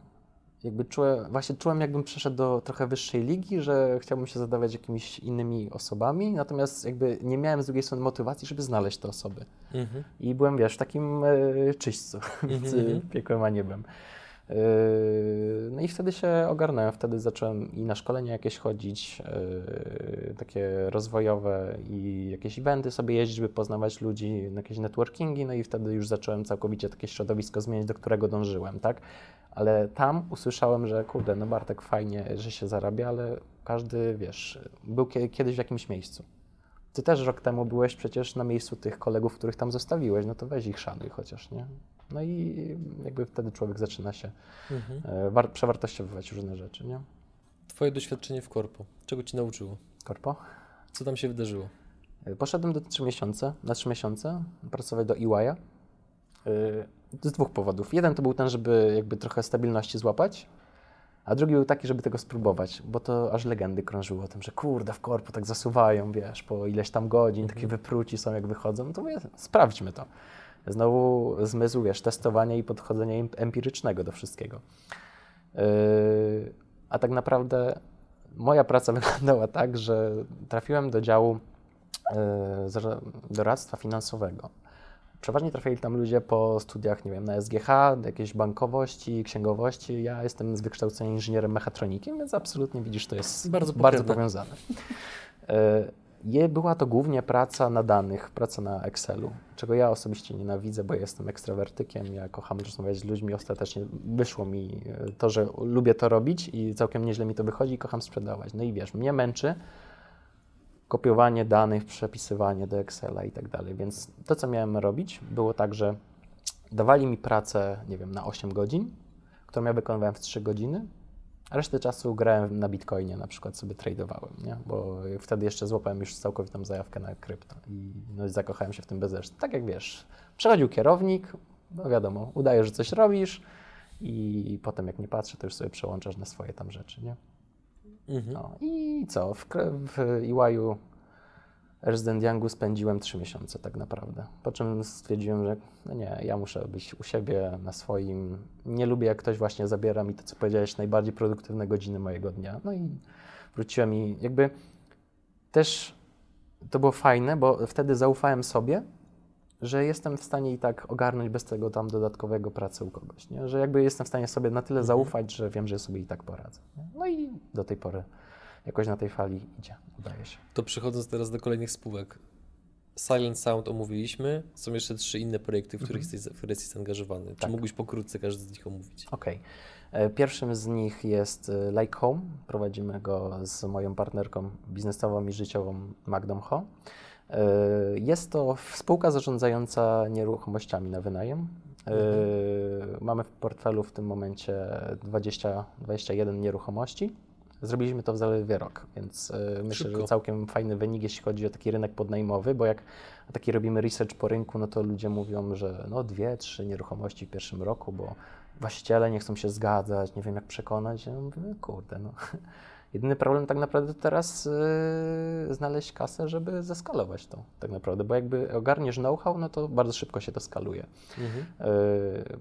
Jakby czułem, właśnie czułem, jakbym przeszedł do trochę wyższej ligi, że chciałbym się zadawać jakimiś innymi osobami, natomiast jakby nie miałem z drugiej strony motywacji, żeby znaleźć te osoby. Mhm. I byłem, wiesz, w takim e, czyśćcu między Mhm. piekłem a niebem. E, No i wtedy się ogarnąłem, wtedy zacząłem i na szkolenia jakieś chodzić, e, takie rozwojowe i jakieś eventy sobie jeździć, żeby poznawać ludzi, jakieś networkingi, no i wtedy już zacząłem całkowicie takie środowisko zmieniać, do którego dążyłem, tak? Ale tam usłyszałem, że kurde, no Bartek, fajnie, że się zarabia, ale każdy, wiesz, był kie- kiedyś w jakimś miejscu. Ty też rok temu byłeś przecież na miejscu tych kolegów, których tam zostawiłeś, no to weź ich szanuj chociaż, nie? No i jakby wtedy człowiek zaczyna się Mhm. e, war- przewartościowywać różne rzeczy, nie? Twoje doświadczenie w korpo, czego Ci nauczyło? Korpo. Co tam się wydarzyło? Y, Poszedłem do 3 miesiące, na 3 miesiące pracować do EY'a. Y, Z dwóch powodów. Jeden to był ten, żeby jakby trochę stabilności złapać, a drugi był taki, żeby tego spróbować, bo to aż legendy krążyły o tym, że kurde, w korpo tak zasuwają, wiesz, po ileś tam godzin, takie wypruci są jak wychodzą, no to mówię, sprawdźmy to. Znowu zmysł, wiesz, testowania i podchodzenia em- empirycznego do wszystkiego. Yy, a tak naprawdę moja praca wyglądała tak, że trafiłem do działu yy, doradztwa finansowego. Przeważnie trafili tam ludzie po studiach, nie wiem, na SGH, jakiejś bankowości, księgowości. Ja jestem z wykształcenia inżynierem mechatronikiem, więc absolutnie widzisz, to jest Bardzo bardzo, powiązane. E, Je, była to głównie praca na danych, praca na Excelu, czego ja osobiście nienawidzę, bo jestem ekstrawertykiem, ja kocham rozmawiać z ludźmi, ostatecznie wyszło mi e, to, że lubię to robić i całkiem nieźle mi to wychodzi i kocham sprzedawać. No i wiesz, mnie męczy kopiowanie danych, przepisywanie do Excela i tak dalej, więc to, co miałem robić, było tak, że dawali mi pracę, nie wiem, na 8 godzin, którą ja wykonywałem w 3 godziny, resztę czasu grałem na Bitcoinie, na przykład sobie tradowałem, nie? bo wtedy jeszcze złapałem już całkowitą zajawkę na krypto i no, zakochałem się w tym bezresztnie. Tak jak wiesz, przechodził kierownik, no wiadomo, udaje, że coś robisz i potem jak nie patrzę, to już sobie przełączasz na swoje tam rzeczy, nie? Mhm. No i co? W, w EY-u Resident Youngu spędziłem trzy miesiące tak naprawdę. Po czym stwierdziłem, że no nie, ja muszę być u siebie, na swoim. Nie lubię, jak ktoś właśnie zabiera mi to, co powiedziałeś, najbardziej produktywne godziny mojego dnia. No i wróciłem i jakby też to było fajne, bo wtedy zaufałem sobie, że jestem w stanie i tak ogarnąć bez tego tam dodatkowego pracy u kogoś, nie? że jakby jestem w stanie sobie na tyle zaufać, że wiem, że sobie i tak poradzę. Nie? No i do tej pory jakoś na tej fali idzie, udaje się. To przechodząc teraz do kolejnych spółek. Silent Sound omówiliśmy, są jeszcze trzy inne projekty, w których, jesteś, w których jesteś zaangażowany. Czy Mhm. Tak. mógłbyś pokrótce każdy z nich omówić? Okej. E, Pierwszym z nich jest e, Like Home. Prowadzimy go z moją partnerką biznesową i życiową Magdą Ho. E, Jest to spółka zarządzająca nieruchomościami na wynajem. E, Mamy w portfelu w tym momencie 20, 21 nieruchomości. Zrobiliśmy to w zaledwie rok, więc e, myślę, że całkiem fajny wynik, jeśli chodzi o taki rynek podnajmowy, bo jak taki robimy research po rynku, no to ludzie mówią, że no dwie, trzy nieruchomości w pierwszym roku, bo właściciele nie chcą się zgadzać, nie wiem jak przekonać. Ja mówię, no kurde, no. Jedyny problem tak naprawdę teraz yy, znaleźć kasę, żeby zeskalować to tak naprawdę, bo jakby ogarniesz know-how, no to bardzo szybko się to skaluje. Mhm. Yy,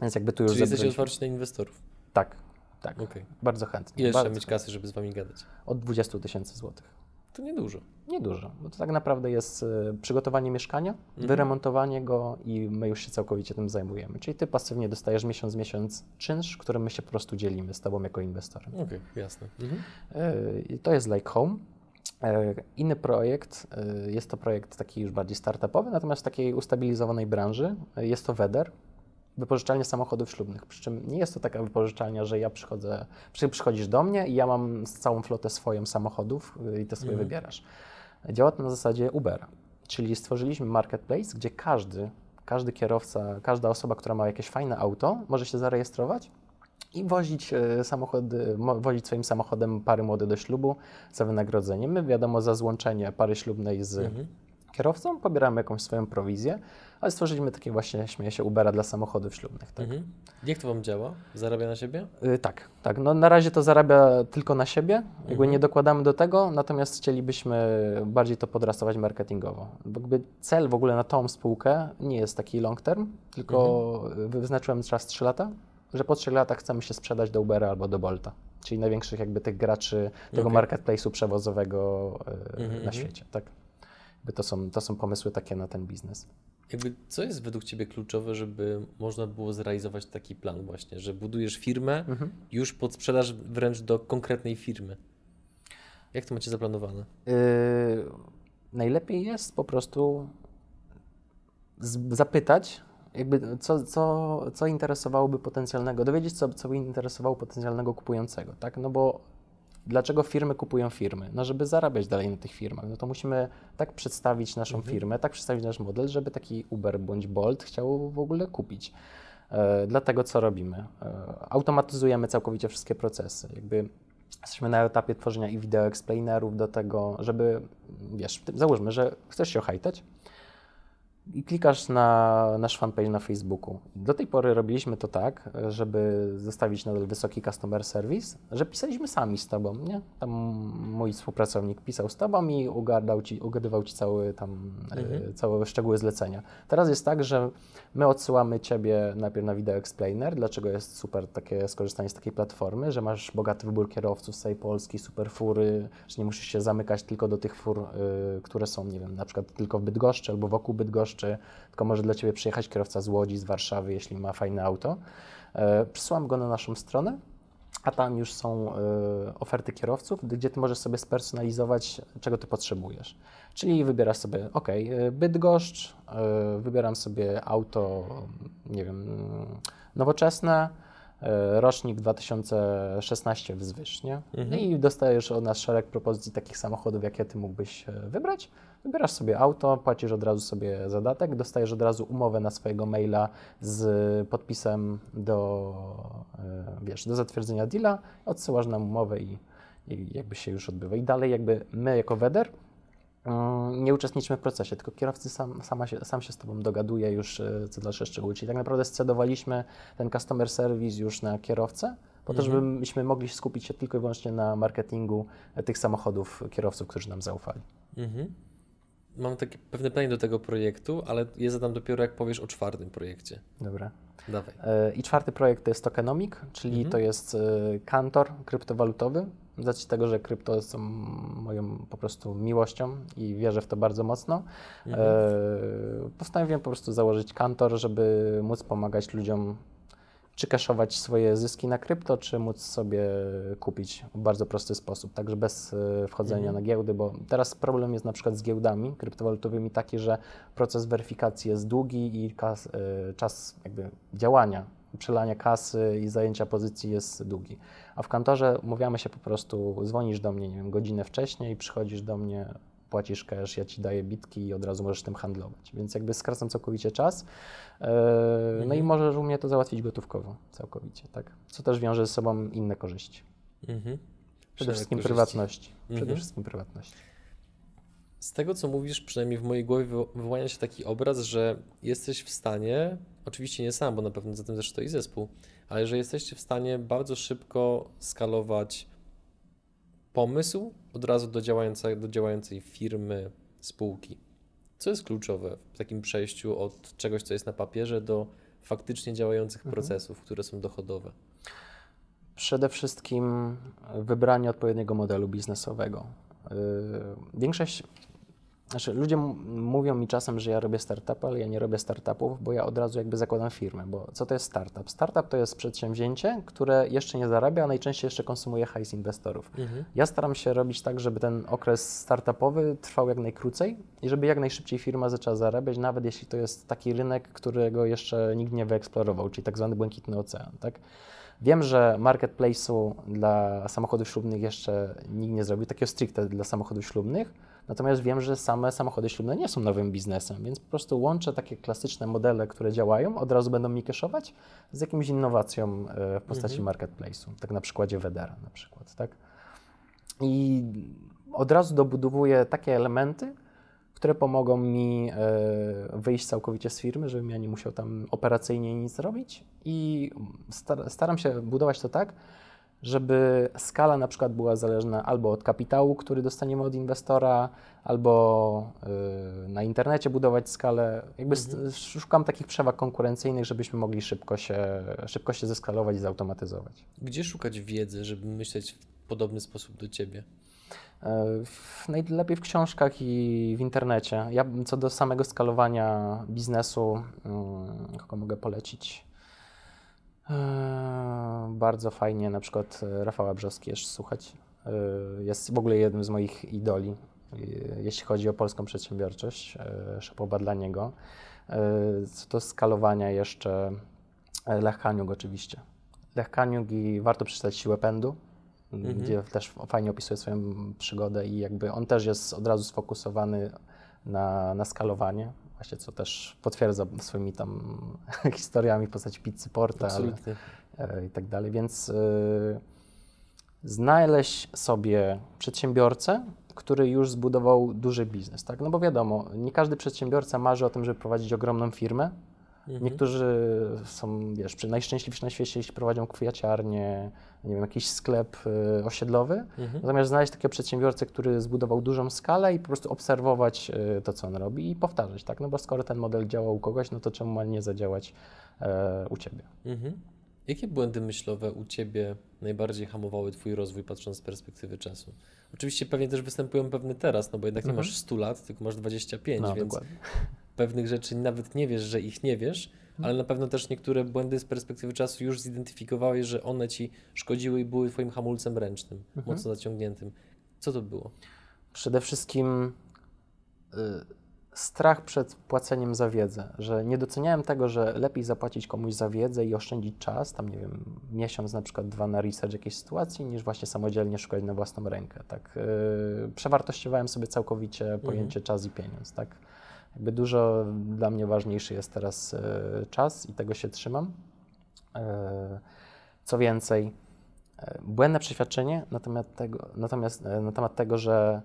więc jakby tu już Czyli jesteście otwarci na inwestorów. Tak, tak, Okej. bardzo chętnie. Trzeba bardzo mieć kasy, żeby z wami gadać? Od 20 tysięcy złotych. To niedużo. Niedużo, bo to tak naprawdę jest e, przygotowanie mieszkania, Mhm. wyremontowanie go i my już się całkowicie tym zajmujemy. Czyli ty pasywnie dostajesz miesiąc miesiąc czynsz, którym my się po prostu dzielimy z tobą jako inwestorem. Okej, jasne. Mhm. I To jest Like Home. E, Inny projekt, jest to projekt taki już bardziej startupowy, natomiast w takiej ustabilizowanej branży. Jest to Weder, wypożyczalnia samochodów ślubnych. Przy czym nie jest to taka wypożyczalnia, że ja przychodzę, przy, przychodzisz do mnie i ja mam całą flotę swoją samochodów y, i ty sobie Mhm. wybierasz. Działa to na zasadzie Ubera, czyli stworzyliśmy marketplace, gdzie każdy, każdy kierowca, każda osoba, która ma jakieś fajne auto, może się zarejestrować i wozić e, samochody, mo- wozić swoim samochodem pary młode do ślubu za wynagrodzenie. My wiadomo za złączenie pary ślubnej z Mhm. Kierowcą, pobieramy jakąś swoją prowizję, ale stworzyliśmy takie właśnie, śmieję się, Ubera dla samochodów ślubnych. Tak, Mhm. Jak to wam działa? Zarabia na siebie? Y, tak. tak. No, na razie to zarabia tylko na siebie, jakby Mhm. nie dokładamy do tego, natomiast chcielibyśmy bardziej to podrastować marketingowo. Bo Jakby cel w ogóle na tą spółkę nie jest taki long term, tylko wyznaczyłem czas 3 lata, że po 3 latach chcemy się sprzedać do Ubera albo do Bolta, czyli największych jakby tych graczy tego Okej. marketplace'u przewozowego y, Mhm, na mhm. świecie. Tak. Jakby to, są, to są pomysły takie na ten biznes. Jakby, co jest według Ciebie kluczowe, żeby można było zrealizować taki plan właśnie, że budujesz firmę Mhm. już pod sprzedaż wręcz do konkretnej firmy? Jak to macie zaplanowane? Yy, najlepiej jest po prostu zapytać, jakby co, co, co interesowałoby potencjalnego, dowiedzieć, co, co by interesowało potencjalnego kupującego, tak? No bo dlaczego firmy kupują firmy? No, żeby zarabiać dalej na tych firmach. No to musimy tak przedstawić naszą Mhm. firmę, tak przedstawić nasz model, żeby taki Uber bądź Bolt chciał w ogóle kupić. E, dlatego co robimy? E, automatyzujemy całkowicie wszystkie procesy. Jakby Jesteśmy na etapie tworzenia i wideo explainerów do tego, żeby, wiesz, załóżmy, że chcesz się ohajtać, i klikasz na nasz fanpage na Facebooku. Do tej pory robiliśmy to tak, żeby zostawić nadal wysoki customer service, że pisaliśmy sami z tobą, nie? Tam mój współpracownik pisał z tobą i ugadał ci, ugadywał ci cały tam, mhm. e, całe szczegóły zlecenia. Teraz jest tak, że my odsyłamy ciebie najpierw na Video Explainer, dlaczego jest super takie skorzystanie z takiej platformy, że masz bogaty wybór kierowców z całej Polski, super fury, że nie musisz się zamykać tylko do tych fur, y, które są, nie wiem, na przykład tylko w Bydgoszczy albo wokół Bydgoszczy, tylko może dla Ciebie przyjechać kierowca z Łodzi, z Warszawy, jeśli ma fajne auto. E, przysyłam go na naszą stronę, a tam już są e, oferty kierowców, gdzie Ty możesz sobie spersonalizować, czego Ty potrzebujesz. Czyli wybierasz sobie, ok, e, Bydgoszcz, wybieram sobie auto, nie wiem, nowoczesne, rocznik 2016 wzwyż, nie? Mhm. I dostajesz od nas szereg propozycji takich samochodów, jakie Ty mógłbyś wybrać. Wybierasz sobie auto, płacisz od razu sobie zadatek, dostajesz od razu umowę na swojego maila z podpisem do, e, wiesz, do zatwierdzenia deala, odsyłasz nam umowę i, i jakby się już odbywa. I dalej jakby my jako WEDER nie uczestniczymy w procesie, tylko kierowcy sam, sama się, sam się z Tobą dogaduje już e, co dalsze szczegóły. Czyli tak naprawdę scedowaliśmy ten customer service już na kierowcę, po to, mhm. żebyśmy mogli skupić się tylko i wyłącznie na marketingu tych samochodów kierowców, którzy nam zaufali. Mhm mam takie pewne pytanie do tego projektu, ale je zadam dopiero jak powiesz o czwartym projekcie. Dobra. Dawaj. E, I czwarty projekt to jest tokenomic, czyli mhm. to jest e, kantor kryptowalutowy. Z racji tego, że krypto jest moją po prostu miłością i wierzę w to bardzo mocno, mhm. E, postanowiłem po prostu założyć kantor, żeby móc pomagać ludziom czy kaszować swoje zyski na krypto, czy móc sobie kupić w bardzo prosty sposób, także bez e, wchodzenia mhm. na giełdy, bo teraz problem jest na przykład z giełdami kryptowalutowymi taki, że proces weryfikacji jest długi i kas, e, czas jakby działania, przelania kasy i zajęcia pozycji jest długi. A w kantorze umawiamy się po prostu, dzwonisz do mnie, nie wiem, godzinę wcześniej, przychodzisz do mnie, płacisz cash, ja ci daję bitki i od razu możesz tym handlować. Więc jakby skracam całkowicie czas. Mhm. No i mhm. możesz u mnie to załatwić gotówkowo całkowicie, tak? Co też wiąże ze sobą inne korzyści. Mhm. Przede wszystkim korzyści. prywatności. Przede mhm. wszystkim prywatności. Z tego, co mówisz, przynajmniej w mojej głowie wyłania się taki obraz, że jesteś w stanie, oczywiście nie sam, bo na pewno za tym też stoi zespół, ale że jesteście w stanie bardzo szybko skalować pomysł od razu do, działającej, do działającej firmy, spółki. Co jest kluczowe w takim przejściu od czegoś, co jest na papierze, do faktycznie działających mhm. procesów, które są dochodowe? Przede wszystkim wybranie odpowiedniego modelu biznesowego. Yy, większość znaczy, ludzie mówią mi czasem, że ja robię startup, ale ja nie robię startupów, bo ja od razu jakby zakładam firmę. Bo co to jest startup? Startup to jest przedsięwzięcie, które jeszcze nie zarabia, a najczęściej jeszcze konsumuje hajs inwestorów. Mhm. Ja staram się robić tak, żeby ten okres startupowy trwał jak najkrócej i żeby jak najszybciej firma zaczęła zarabiać, nawet jeśli to jest taki rynek, którego jeszcze nikt nie wyeksplorował, czyli tak zwany błękitny ocean. Tak? Wiem, że marketplace'u dla samochodów ślubnych jeszcze nikt nie zrobił, takiego stricte dla samochodów ślubnych, Natomiast wiem, że same samochody ślubne nie są nowym biznesem, więc po prostu łączę takie klasyczne modele, które działają, od razu będą mi keszować z jakimś innowacją e, w postaci mhm. marketplace'u, tak na przykładzie Wedera na przykład, tak? I od razu dobudowuję takie elementy, które pomogą mi e, wyjść całkowicie z firmy, żebym ja nie musiał tam operacyjnie nic robić i staram się budować to tak, żeby skala na przykład była zależna albo od kapitału, który dostaniemy od inwestora, albo y, na internecie budować skalę. Jakby mhm. szukam takich przewag konkurencyjnych, żebyśmy mogli szybko się, szybko się zeskalować i zautomatyzować. Gdzie szukać wiedzy, żeby myśleć w podobny sposób do Ciebie? E, najlepiej w książkach i w internecie. Ja co do samego skalowania biznesu, mm, kogo mogę polecić? Eee, bardzo fajnie na przykład e, Rafała Brzoski słuchać. E, jest w ogóle jednym z moich idoli, e, jeśli chodzi o polską przedsiębiorczość. Szapoba dla niego. Co do skalowania jeszcze Lech Kaniuk oczywiście. Lech Kaniuk i warto przeczytać Siłę Pędu, mhm. gdzie też fajnie opisuje swoją przygodę i jakby on też jest od razu sfokusowany na, na skalowanie właśnie co też potwierdza swoimi tam historiami w postaci pizzy porta ale, e, i tak dalej, więc e, znaleźć sobie przedsiębiorcę, który już zbudował duży biznes, tak? No bo wiadomo, nie każdy przedsiębiorca marzy o tym, żeby prowadzić ogromną firmę. Mhm. Niektórzy są, wiesz, najszczęśliwsi na świecie, jeśli prowadzą kwiaciarnię, nie wiem, jakiś sklep y, osiedlowy. Mhm. Natomiast znaleźć takiego przedsiębiorcę, który zbudował dużą skalę i po prostu obserwować y, to, co on robi i powtarzać, tak? No bo skoro ten model działa u kogoś, no to czemu ma nie zadziałać e, u Ciebie? Mhm. Jakie błędy myślowe u Ciebie najbardziej hamowały Twój rozwój, patrząc z perspektywy czasu? Oczywiście pewnie też występują pewne teraz, no bo jednak nie Mhm. masz 100 lat, tylko masz 25, No, więc dokładnie. pewnych rzeczy nawet nie wiesz, że ich nie wiesz, ale na pewno też niektóre błędy z perspektywy czasu już zidentyfikowałeś, że one Ci szkodziły i były Twoim hamulcem ręcznym, Mhm. mocno zaciągniętym. Co to było? Przede wszystkim y, strach przed płaceniem za wiedzę, że nie doceniałem tego, że lepiej zapłacić komuś za wiedzę i oszczędzić czas, tam nie wiem, miesiąc na przykład dwa na research jakiejś sytuacji, niż właśnie samodzielnie szukać na własną rękę, tak. Y, przewartościowałem sobie całkowicie pojęcie czas i pieniądz, tak. Jakby dużo dla mnie ważniejszy jest teraz y, czas i tego się trzymam. Y, co więcej, e, błędne przeświadczenie na temat tego, natomiast, e, na temat tego że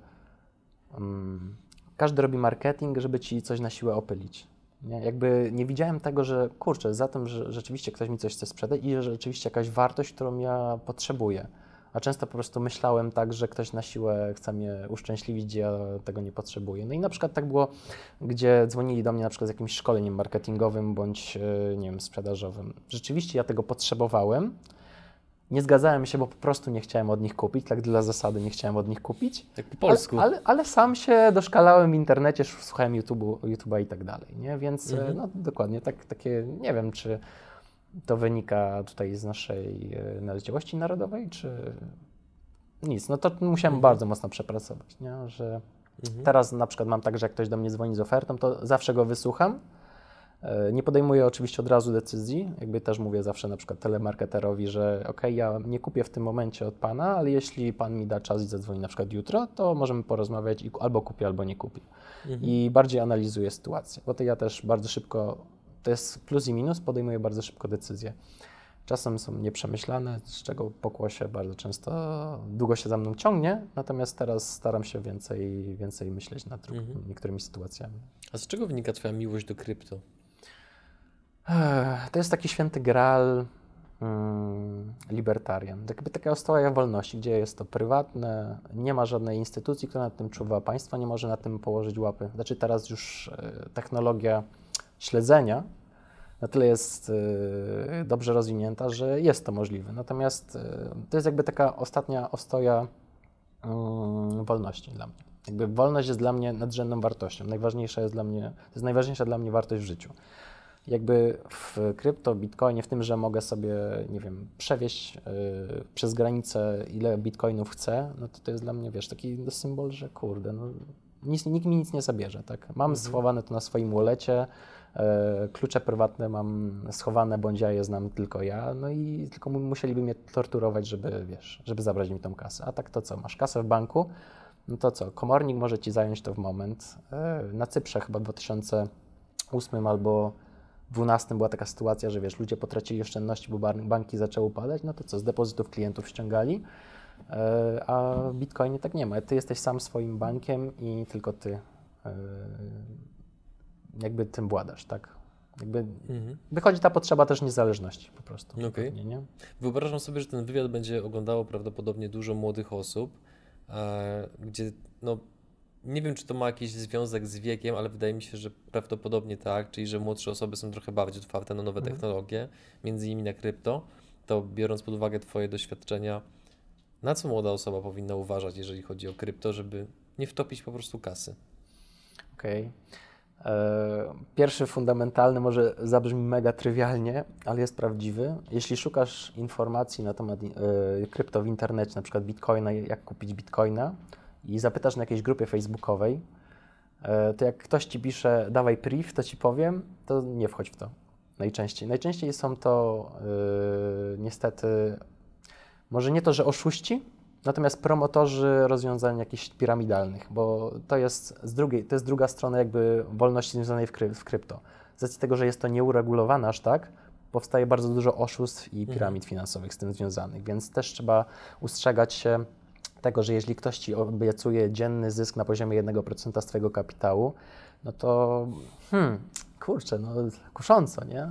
mm, każdy robi marketing, żeby ci coś na siłę opylić. Nie? Jakby nie widziałem tego, że kurczę, za tym, że rzeczywiście ktoś mi coś chce sprzedać i że rzeczywiście jakaś wartość, którą ja potrzebuję. A często po prostu myślałem tak, że ktoś na siłę chce mnie uszczęśliwić, gdzie ja tego nie potrzebuję. No i na przykład tak było, gdzie dzwonili do mnie na przykład z jakimś szkoleniem marketingowym bądź, e, nie wiem, sprzedażowym. Rzeczywiście ja tego potrzebowałem, nie zgadzałem się, bo po prostu nie chciałem od nich kupić, tak dla zasady nie chciałem od nich kupić. Tak po polsku. Ale, ale, ale sam się doszkalałem w internecie, słuchałem YouTube'u, YouTube'a i tak dalej, nie? Więc e, Mhm. no dokładnie, tak, takie, nie wiem, czy to wynika tutaj z naszej e, naleciałości narodowej, czy nic. No to musiałem Mhm. bardzo mocno przepracować, nie? Że Mhm. teraz na przykład mam tak, że jak ktoś do mnie dzwoni z ofertą, to zawsze go wysłucham. E, Nie podejmuję oczywiście od razu decyzji, jakby też mówię zawsze na przykład telemarketerowi, że ok, ja nie kupię w tym momencie od Pana, ale jeśli Pan mi da czas i zadzwoni na przykład jutro, to możemy porozmawiać i albo kupię, albo nie kupię. Mhm. I bardziej analizuję sytuację, bo to ja też bardzo szybko, to jest plus i minus, podejmuję bardzo szybko decyzje. Czasem są nieprzemyślane, z czego pokłosie bardzo często długo się za mną ciągnie, natomiast teraz staram się więcej, więcej myśleć nad Mhm. niektórymi sytuacjami. A z czego wynika Twoja miłość do krypto? To jest taki święty graal mm, libertarian. Tak Jakby taka ostoja wolności, gdzie jest to prywatne, nie ma żadnej instytucji, która nad tym czuwa, państwo nie może na tym położyć łapy. Znaczy teraz już e, technologia śledzenia na tyle jest e, dobrze rozwinięta, że jest to możliwe. Natomiast e, to jest jakby taka ostatnia ostoja mm, wolności dla mnie. Jakby wolność jest dla mnie nadrzędną wartością. Najważniejsza jest dla mnie, to jest najważniejsza dla mnie wartość w życiu jakby w krypto, bitcoinie, w tym, że mogę sobie, nie wiem, przewieźć y, przez granicę ile bitcoinów chcę, no to to jest dla mnie, wiesz, taki symbol, że kurde, no, nic, nikt mi nic nie zabierze, tak? Mam schowane to na swoim wolecie, e, klucze prywatne mam schowane, bądź ja je znam tylko ja, no i tylko mu- musieliby mnie torturować, żeby, wiesz, żeby zabrać mi tą kasę. A tak to co, masz kasę w banku, no to co, komornik może ci zająć to w moment. E, na Cyprze chyba w 2008 albo 2012 była taka sytuacja, że wiesz, ludzie potracili oszczędności, bo banki zaczęły upadać, no to co, z depozytów klientów ściągali, e, a w Bitcoinie tak nie ma. Ty jesteś sam swoim bankiem i tylko ty e, jakby tym władasz, tak? Jakby Mhm. wychodzi ta potrzeba też niezależności po prostu. Pewnie, nie? Wyobrażam sobie, że ten wywiad będzie oglądało prawdopodobnie dużo młodych osób, e, gdzie no, nie wiem, czy to ma jakiś związek z wiekiem, ale wydaje mi się, że prawdopodobnie tak, czyli że młodsze osoby są trochę bardziej otwarte na nowe Mhm. technologie, między innymi na krypto, to biorąc pod uwagę Twoje doświadczenia, na co młoda osoba powinna uważać, jeżeli chodzi o krypto, żeby nie wtopić po prostu kasy? Okej. E, Pierwszy fundamentalny może zabrzmi mega trywialnie, ale jest prawdziwy. Jeśli szukasz informacji na temat e, krypto w internecie, na przykład bitcoina, jak kupić bitcoina i zapytasz na jakiejś grupie facebookowej, e, to jak ktoś ci pisze dawaj priv, to ci powiem, to nie wchodź w to. Najczęściej. Najczęściej są to e, niestety, może nie to, że oszuści, Natomiast promotorzy rozwiązań jakichś piramidalnych, bo to jest z drugiej, to jest druga strona jakby wolności związanej w, kry, w krypto. Z racji tego, że jest to nieuregulowane aż tak, powstaje bardzo dużo oszustw i Mhm. piramid finansowych z tym związanych, więc też trzeba ustrzegać się tego, że jeśli ktoś ci obiecuje dzienny zysk na poziomie 1% z twojego kapitału, no to hmm, kurczę, no kusząco, nie?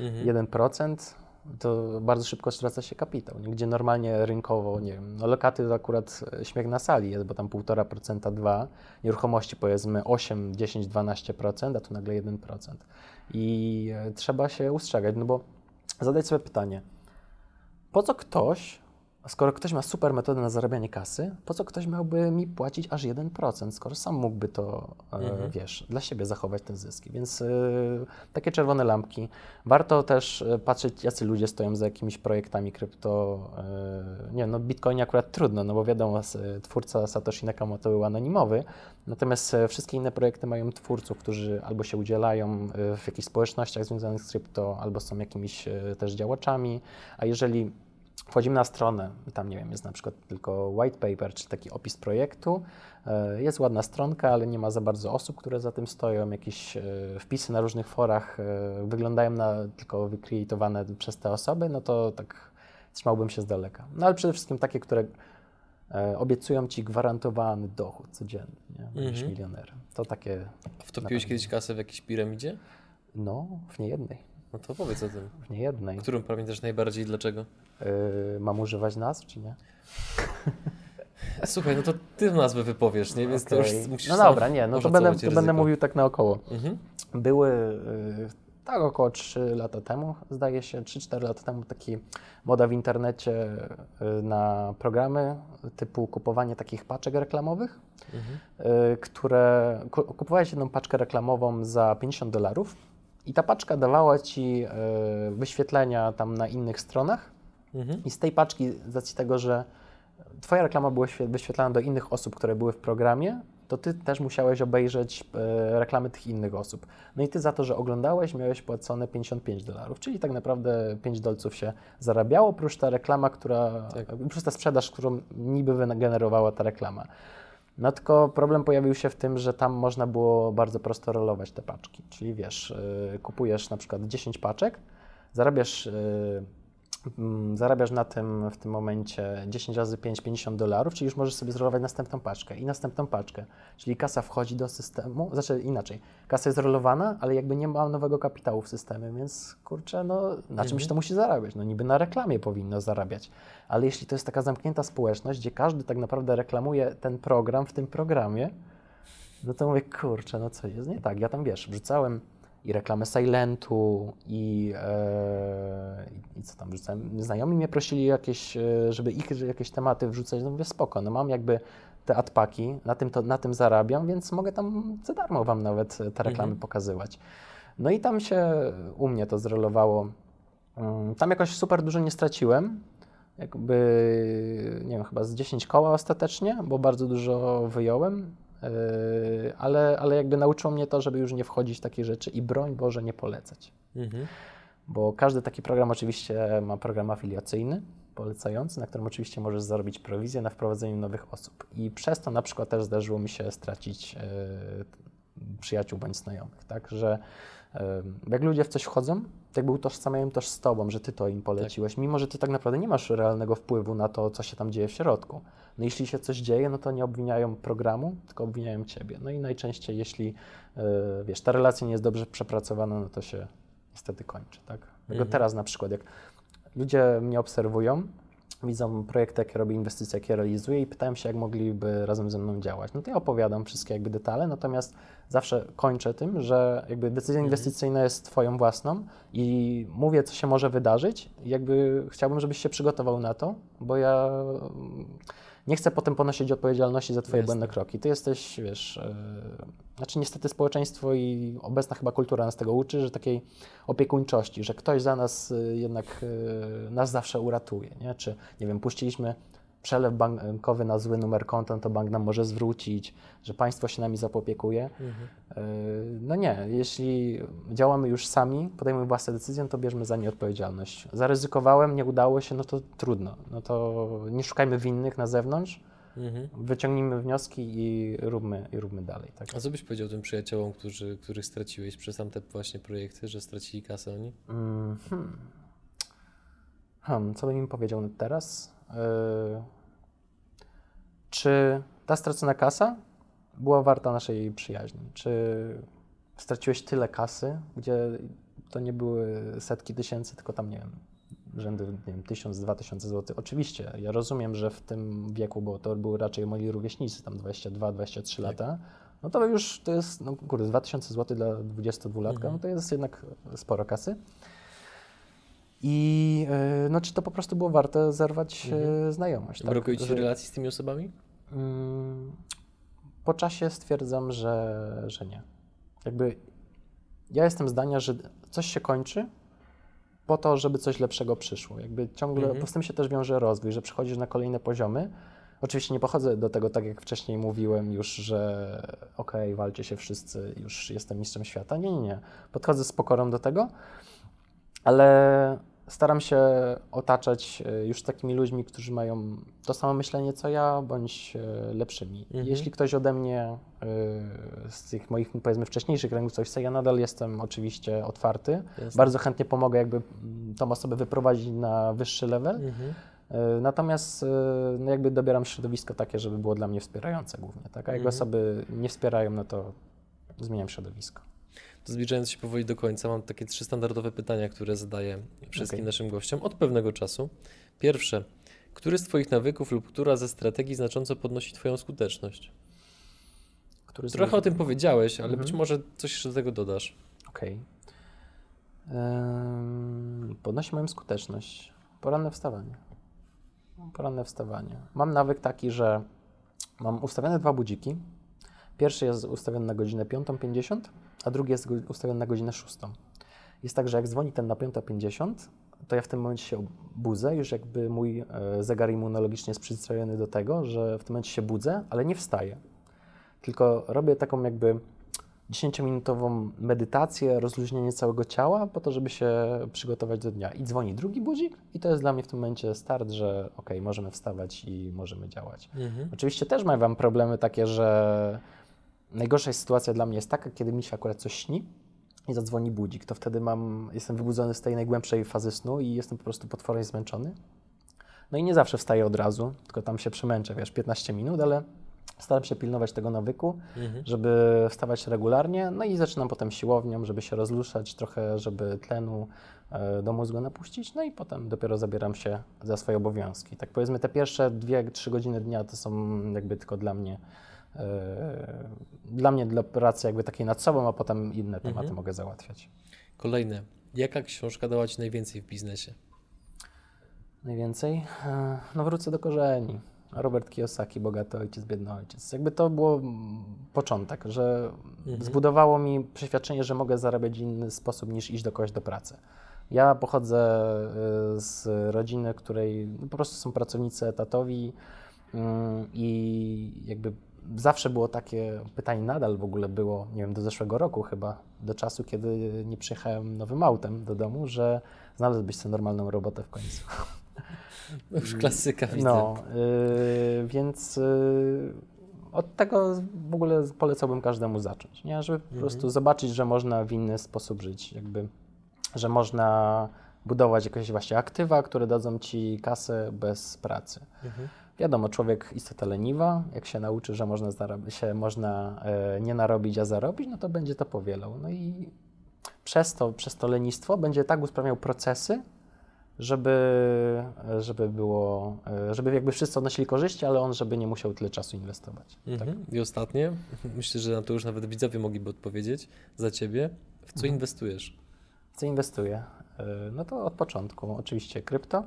Mhm. 1% to bardzo szybko zwraca się kapitał, nie? gdzie normalnie rynkowo, nie wiem, no lokaty to akurat e, śmiech na sali jest, bo tam 1,5%, 2, nieruchomości powiedzmy 8, 10, 12%, a tu nagle 1%. I e, trzeba się ustrzegać, no bo zadać sobie pytanie, po co ktoś, skoro ktoś ma super metodę na zarabianie kasy, po co ktoś miałby mi płacić aż 1%, skoro sam mógłby to, e, Mhm. wiesz, dla siebie zachować te zyski. Więc e, takie czerwone lampki. Warto też e, patrzeć, jacy ludzie stoją za jakimiś projektami krypto. e, Nie, no Bitcoin akurat trudno, no bo wiadomo, twórca Satoshi Nakamoto był anonimowy, natomiast wszystkie inne projekty mają twórców, którzy albo się udzielają w jakichś społecznościach związanych z krypto, albo są jakimiś też działaczami, a jeżeli wchodzimy na stronę i tam, nie wiem, jest na przykład tylko white paper, czy taki opis projektu, e, jest ładna stronka, ale nie ma za bardzo osób, które za tym stoją, jakieś e, wpisy na różnych forach e, wyglądają na tylko wykreatowane przez te osoby, no to tak trzymałbym się z daleka. No ale przede wszystkim takie, które obiecują ci gwarantowany dochód codzienny, nie? Będziesz Mhm. milionerem. To takie, Wtopiłeś kiedyś kasę w jakiejś piramidzie? no, w niejednej, No to powiedz o tym. w niejednej. Którą pamiętasz najbardziej i dlaczego? E, mam używać nazw, czy nie? Słuchaj, no to ty nazwę wypowiesz, nie? Więc to już musisz No dobra, nie, no to będę, to będę mówił tak naokoło. Mhm. Były y, tak około 3 lata temu, zdaje się, 3-4 lata temu taki moda w internecie y, na programy typu kupowanie takich paczek reklamowych, Mhm. y, które ku- kupowałeś jedną paczkę reklamową za 50 dolarów i ta paczka dawała ci y, wyświetlenia tam na innych stronach Mhm. i z tej paczki, z racji tego, że Twoja reklama była świe- wyświetlana do innych osób, które były w programie, to Ty też musiałeś obejrzeć e, reklamy tych innych osób. No i Ty za to, że oglądałeś, miałeś płacone 55 dolarów, czyli tak naprawdę 5 dolców się zarabiało, plus ta reklama, która, Tak. plus ta sprzedaż, którą niby wygenerowała ta reklama. No tylko problem pojawił się w tym, że tam można było bardzo prosto rolować te paczki. Czyli wiesz, y, kupujesz na przykład 10 paczek, zarabiasz, y, zarabiasz na tym w tym momencie 10 razy 5, 50 dolarów, czyli już możesz sobie zrolować następną paczkę i następną paczkę. Czyli kasa wchodzi do systemu, znaczy inaczej, kasa jest rolowana, ale jakby nie ma nowego kapitału w systemie, więc kurczę, no na czymś to musi zarabiać? No niby na reklamie powinno zarabiać, ale jeśli to jest taka zamknięta społeczność, gdzie każdy tak naprawdę reklamuje ten program w tym programie, no to mówię, kurczę, no co jest nie tak? Ja tam, wiesz, wrzucałem i reklamę Silentu i, e, i, co tam wrzucałem? Znajomi mnie prosili jakieś, e, żeby ich jakieś tematy wrzucać, no mówię, spoko, no mam jakby te adpaki, na tym, to, na tym zarabiam, więc mogę tam za darmo Wam nawet te reklamy Mhm. pokazywać. No i tam się u mnie to zrolowało. Mm, Tam jakoś super dużo nie straciłem. Jakby, nie wiem, chyba z 10 koła ostatecznie, bo bardzo dużo wyjąłem. Yy, ale, ale jakby nauczyło mnie to, żeby już nie wchodzić w takie rzeczy i broń Boże nie polecać. Mhm. Bo każdy taki program oczywiście ma program afiliacyjny, polecający, na którym oczywiście możesz zarobić prowizję na wprowadzeniu nowych osób. I przez to na przykład też zdarzyło mi się stracić e, przyjaciół bądź znajomych, tak, że e, jak ludzie w coś wchodzą, to jakby utożsamiają też z tobą, że ty to im poleciłeś, mimo że ty tak naprawdę nie masz realnego wpływu na to, co się tam dzieje w środku. No jeśli się coś dzieje, no to nie obwiniają programu, tylko obwiniają ciebie. No i najczęściej, jeśli e, wiesz, ta relacja nie jest dobrze przepracowana, no to się niestety kończy, tak? Dlatego Mhm. teraz na przykład, jak ludzie mnie obserwują, widzą projekty, jakie robię, inwestycje, jakie realizuję i pytają się, jak mogliby razem ze mną działać. No to ja opowiadam wszystkie jakby detale, natomiast zawsze kończę tym, że jakby decyzja Mhm. inwestycyjna jest twoją własną i mówię, co się może wydarzyć. I Jakby chciałbym, żebyś się przygotował na to, bo ja nie chcę potem ponosić odpowiedzialności za twoje Jasne. błędne kroki. Ty jesteś, wiesz, e, znaczy niestety społeczeństwo i obecna chyba kultura nas tego uczy, że takiej opiekuńczości, że ktoś za nas y, jednak y, nas zawsze uratuje, nie? Czy, nie wiem, puściliśmy przelew bankowy na zły numer konta, no to bank nam może zwrócić, że państwo się nami zapopiekuje. Mhm. Y, No nie, jeśli działamy już sami, podejmujemy własne decyzje, no to bierzmy za nie odpowiedzialność. Zaryzykowałem, nie udało się, no to trudno. No to nie szukajmy winnych na zewnątrz, Mhm. Wyciągnijmy wnioski i róbmy, i róbmy dalej. Tak? A co byś powiedział tym przyjaciołom, którzy, których straciłeś przez tamte właśnie projekty, że stracili kasę oni? Mm, hmm. Hmm, co bym im powiedział teraz? Yy, czy ta stracona kasa była warta naszej przyjaźni? Czy straciłeś tyle kasy, gdzie to nie były setki tysięcy, tylko tam, nie wiem, rzędy, nie wiem, tysiąc, dwa tysiące złotych. Oczywiście, ja rozumiem, że w tym wieku, bo to były raczej moi rówieśnicy, tam 22-23 Tak. lata, no to już to jest, no kurde, 2000 zł dla 22-latka, Mhm. no to jest jednak sporo kasy. I yy, no, czy to po prostu było warte zerwać Mhm. yy, znajomość? tak? Brakuje ci relacji z tymi osobami? Mm, Po czasie stwierdzam, że, że nie. Jakby ja jestem zdania, że coś się kończy po to, żeby coś lepszego przyszło. Jakby ciągle, Mhm. bo z tym się też wiąże rozwój, że przechodzisz na kolejne poziomy. Oczywiście nie pochodzę do tego, tak jak wcześniej mówiłem już, że okej, walcie się wszyscy, już jestem mistrzem świata. Nie, nie, nie. Podchodzę z pokorą do tego, ale staram się otaczać e, już takimi ludźmi, którzy mają to samo myślenie co ja, bądź e, lepszymi. Mhm. Jeśli ktoś ode mnie e, z tych moich, powiedzmy, wcześniejszych kręgów coś chce, ja nadal jestem oczywiście otwarty. Jasne. Bardzo chętnie pomogę jakby mm, tą osobę wyprowadzić na wyższy level. Mhm. Natomiast no jakby dobieram środowisko takie, żeby było dla mnie wspierające głównie. Tak? A jak Mhm. osoby nie wspierają, no to zmieniam środowisko. Zbliżając się powoli do końca, mam takie trzy standardowe pytania, które zadaję wszystkim Okej. naszym gościom od pewnego czasu. Pierwsze, który z Twoich nawyków lub która ze strategii znacząco podnosi Twoją skuteczność? Który Trochę o tym powiedziałeś, ale Mhm. być może coś jeszcze do tego dodasz. Okej. Em, Podnosi moją skuteczność. Poranne wstawanie. Poranne wstawanie. Mam nawyk taki, że mam ustawione dwa budziki. Pierwszy jest ustawiony na godzinę 5.50, a drugi jest ustawiony na godzinę 6. Jest tak, że jak dzwoni ten na 5.50, to ja w tym momencie się budzę, już jakby mój e, zegar immunologiczny jest przyzwyczajony do tego, że w tym momencie się budzę, ale nie wstaję. Tylko robię taką jakby 10-minutową medytację, rozluźnienie całego ciała po to, żeby się przygotować do dnia. I dzwoni drugi budzik i to jest dla mnie w tym momencie start, że ok, możemy wstawać i możemy działać. Mhm. Oczywiście też mam problemy takie, że najgorsza jest sytuacja dla mnie jest taka, kiedy mi się akurat coś śni i zadzwoni budzik, to wtedy mam, jestem wybudzony z tej najgłębszej fazy snu i jestem po prostu potwornie zmęczony. No i nie zawsze wstaję od razu, tylko tam się przemęczę, wiesz, 15 minut, ale staram się pilnować tego nawyku, Mhm. żeby wstawać regularnie, no i zaczynam potem siłownią, żeby się rozluszać trochę, żeby tlenu e, do mózgu napuścić, no i potem dopiero zabieram się za swoje obowiązki. Tak powiedzmy, te pierwsze 2-3 godziny dnia to są jakby tylko dla mnie, dla mnie, dla pracy jakby takiej nad sobą, a potem inne tematy Mhm. mogę załatwiać. Kolejne. Jaka książka dała Ci najwięcej w biznesie? Najwięcej? E, No wrócę do korzeni. Robert Kiyosaki, Bogaty Ojciec, Biedny Ojciec. Jakby to było początek, że Mhm. zbudowało mi przeświadczenie, że mogę zarabiać w inny sposób niż iść do kogoś do pracy. Ja pochodzę y, z rodziny, której po prostu są pracownicy etatowi mm, i jakby zawsze było takie pytanie, nadal w ogóle było, nie wiem, do zeszłego roku chyba, do czasu, kiedy nie przyjechałem nowym autem do domu, że znalazłbyś sobie normalną robotę w końcu. No już klasyka widzę. No, y, więc y, od tego w ogóle polecałbym każdemu zacząć, nie? żeby po Mhm. prostu zobaczyć, że można w inny sposób żyć, jakby, że można budować jakieś właśnie aktywa, które dadzą ci kasę bez pracy. Mhm. Wiadomo, człowiek istota leniwa, jak się nauczy, że można, się można e, nie narobić, a zarobić, no to będzie to powielał. No i przez to, przez to lenistwo będzie tak usprawniał procesy, żeby, żeby było, e, żeby jakby wszyscy odnosili korzyści, ale on, żeby nie musiał tyle czasu inwestować. Tak. Mhm. I ostatnie, myślę, że na to już nawet widzowie mogliby odpowiedzieć za Ciebie. W co Mhm. inwestujesz? W co inwestuję? E, No to od początku oczywiście krypto,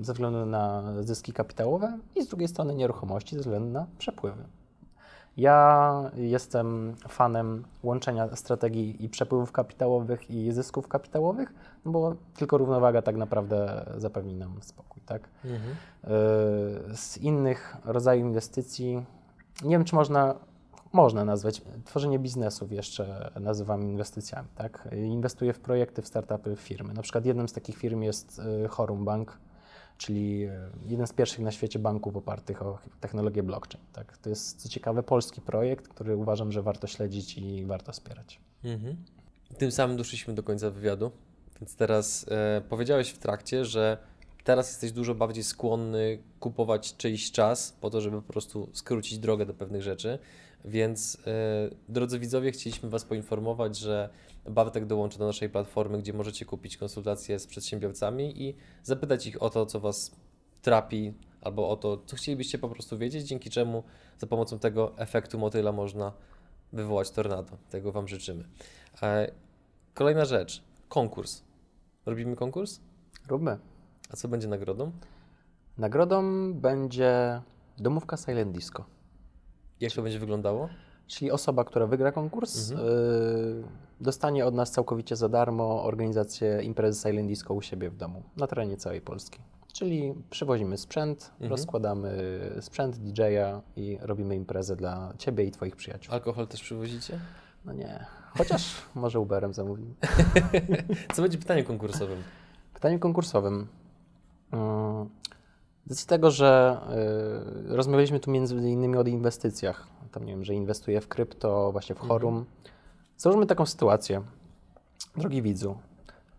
ze względu na zyski kapitałowe i z drugiej strony nieruchomości ze względu na przepływy. Ja jestem fanem łączenia strategii i przepływów kapitałowych i zysków kapitałowych, no bo tylko równowaga tak naprawdę zapewni nam spokój, tak? Mhm. Y, Z innych rodzajów inwestycji, nie wiem, czy można, można nazwać, tworzenie biznesów jeszcze nazywam inwestycjami, tak? Inwestuję w projekty, w startupy, w firmy. Na przykład jednym z takich firm jest y, Chorum Bank, czyli e, jeden z pierwszych na świecie banków opartych o technologię blockchain. Tak? To jest co ciekawe polski projekt, który uważam, że warto śledzić i warto wspierać. Mhm. Tym samym doszliśmy do końca wywiadu, więc teraz e, powiedziałeś w trakcie, że teraz jesteś dużo bardziej skłonny kupować czyjś czas po to, żeby po prostu skrócić drogę do pewnych rzeczy. Więc e, drodzy widzowie, chcieliśmy Was poinformować, że Bartek dołączy do naszej platformy, gdzie możecie kupić konsultacje z przedsiębiorcami i zapytać ich o to, co Was trapi, albo o to, co chcielibyście po prostu wiedzieć, dzięki czemu za pomocą tego efektu motyla można wywołać tornado. Tego Wam życzymy. E, kolejna rzecz. Konkurs. Robimy konkurs? Róbmy. A co będzie nagrodą? Nagrodą będzie domówka Silent Disco. Jak to będzie wyglądało? Czyli osoba, która wygra konkurs, Mhm. y, dostanie od nas całkowicie za darmo organizację imprezy Silent Disco u siebie w domu, na terenie całej Polski. Czyli przywozimy sprzęt, Mhm. rozkładamy sprzęt DJ-a i robimy imprezę dla Ciebie i Twoich przyjaciół. Alkohol też przywozicie? No nie, chociaż może Uberem zamówimy. Co będzie pytaniem konkursowym? Pytaniem konkursowym. Mm, Z tego, że y, rozmawialiśmy tu między innymi o inwestycjach, tam nie wiem, że inwestuję w krypto, właśnie w Chorum. Załóżmy taką sytuację. Drogi widzu,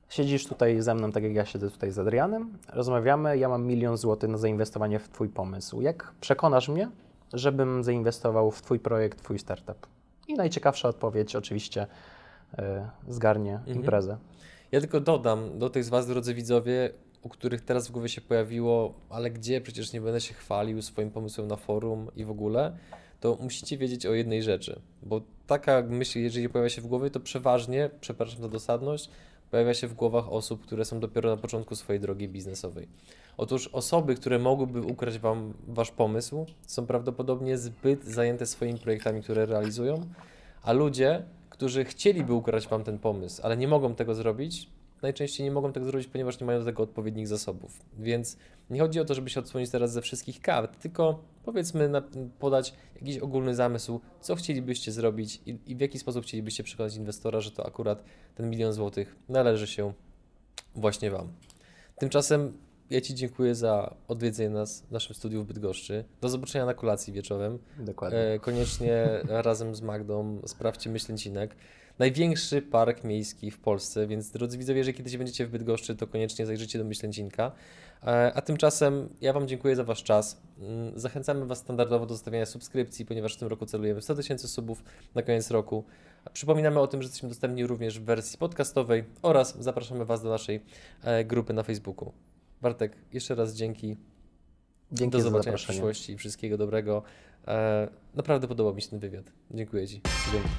siedzisz tutaj ze mną, tak jak ja siedzę tutaj z Adrianem, rozmawiamy, ja mam milion złotych na zainwestowanie w Twój pomysł. Jak przekonasz mnie, żebym zainwestował w Twój projekt, Twój startup? I najciekawsza odpowiedź oczywiście y, zgarnie imprezę. Ja tylko dodam do tych z Was, drodzy widzowie, u których teraz w głowie się pojawiło, ale gdzie przecież nie będę się chwalił swoim pomysłem na forum i w ogóle, to musicie wiedzieć o jednej rzeczy, bo taka myśl, jeżeli pojawia się w głowie, to przeważnie, przepraszam za dosadność, pojawia się w głowach osób, które są dopiero na początku swojej drogi biznesowej. Otóż osoby, które mogłyby ukraść Wam Wasz pomysł, są prawdopodobnie zbyt zajęte swoimi projektami, które realizują, a ludzie, którzy chcieliby ukraść Wam ten pomysł, ale nie mogą tego zrobić, najczęściej nie mogą tego zrobić, ponieważ nie mają do tego odpowiednich zasobów. Więc nie chodzi o to, żeby się odsłonić teraz ze wszystkich kart, tylko powiedzmy na, podać jakiś ogólny zamysł, co chcielibyście zrobić i, i w jaki sposób chcielibyście przekonać inwestora, że to akurat ten milion złotych należy się właśnie Wam. Tymczasem ja Ci dziękuję za odwiedzenie nas w naszym studiu w Bydgoszczy. Do zobaczenia na kolacji wieczorem. Dokładnie. E, koniecznie razem z Magdą sprawdźcie Myślęcinek. Największy park miejski w Polsce, więc drodzy widzowie, jeżeli kiedyś będziecie w Bydgoszczy, to koniecznie zajrzyjcie do Myślęcinka. E, A tymczasem ja Wam dziękuję za Wasz czas. Mm, Zachęcamy Was standardowo do zostawiania subskrypcji, ponieważ w tym roku celujemy w 100 tysięcy subów na koniec roku. Przypominamy o tym, że jesteśmy dostępni również w wersji podcastowej oraz zapraszamy Was do naszej e, grupy na Facebooku. Bartek, jeszcze raz dzięki. Dzięki Do zobaczenia w przyszłości i wszystkiego dobrego. E, naprawdę podobał mi się ten wywiad. Dziękuję Ci. Dzięki.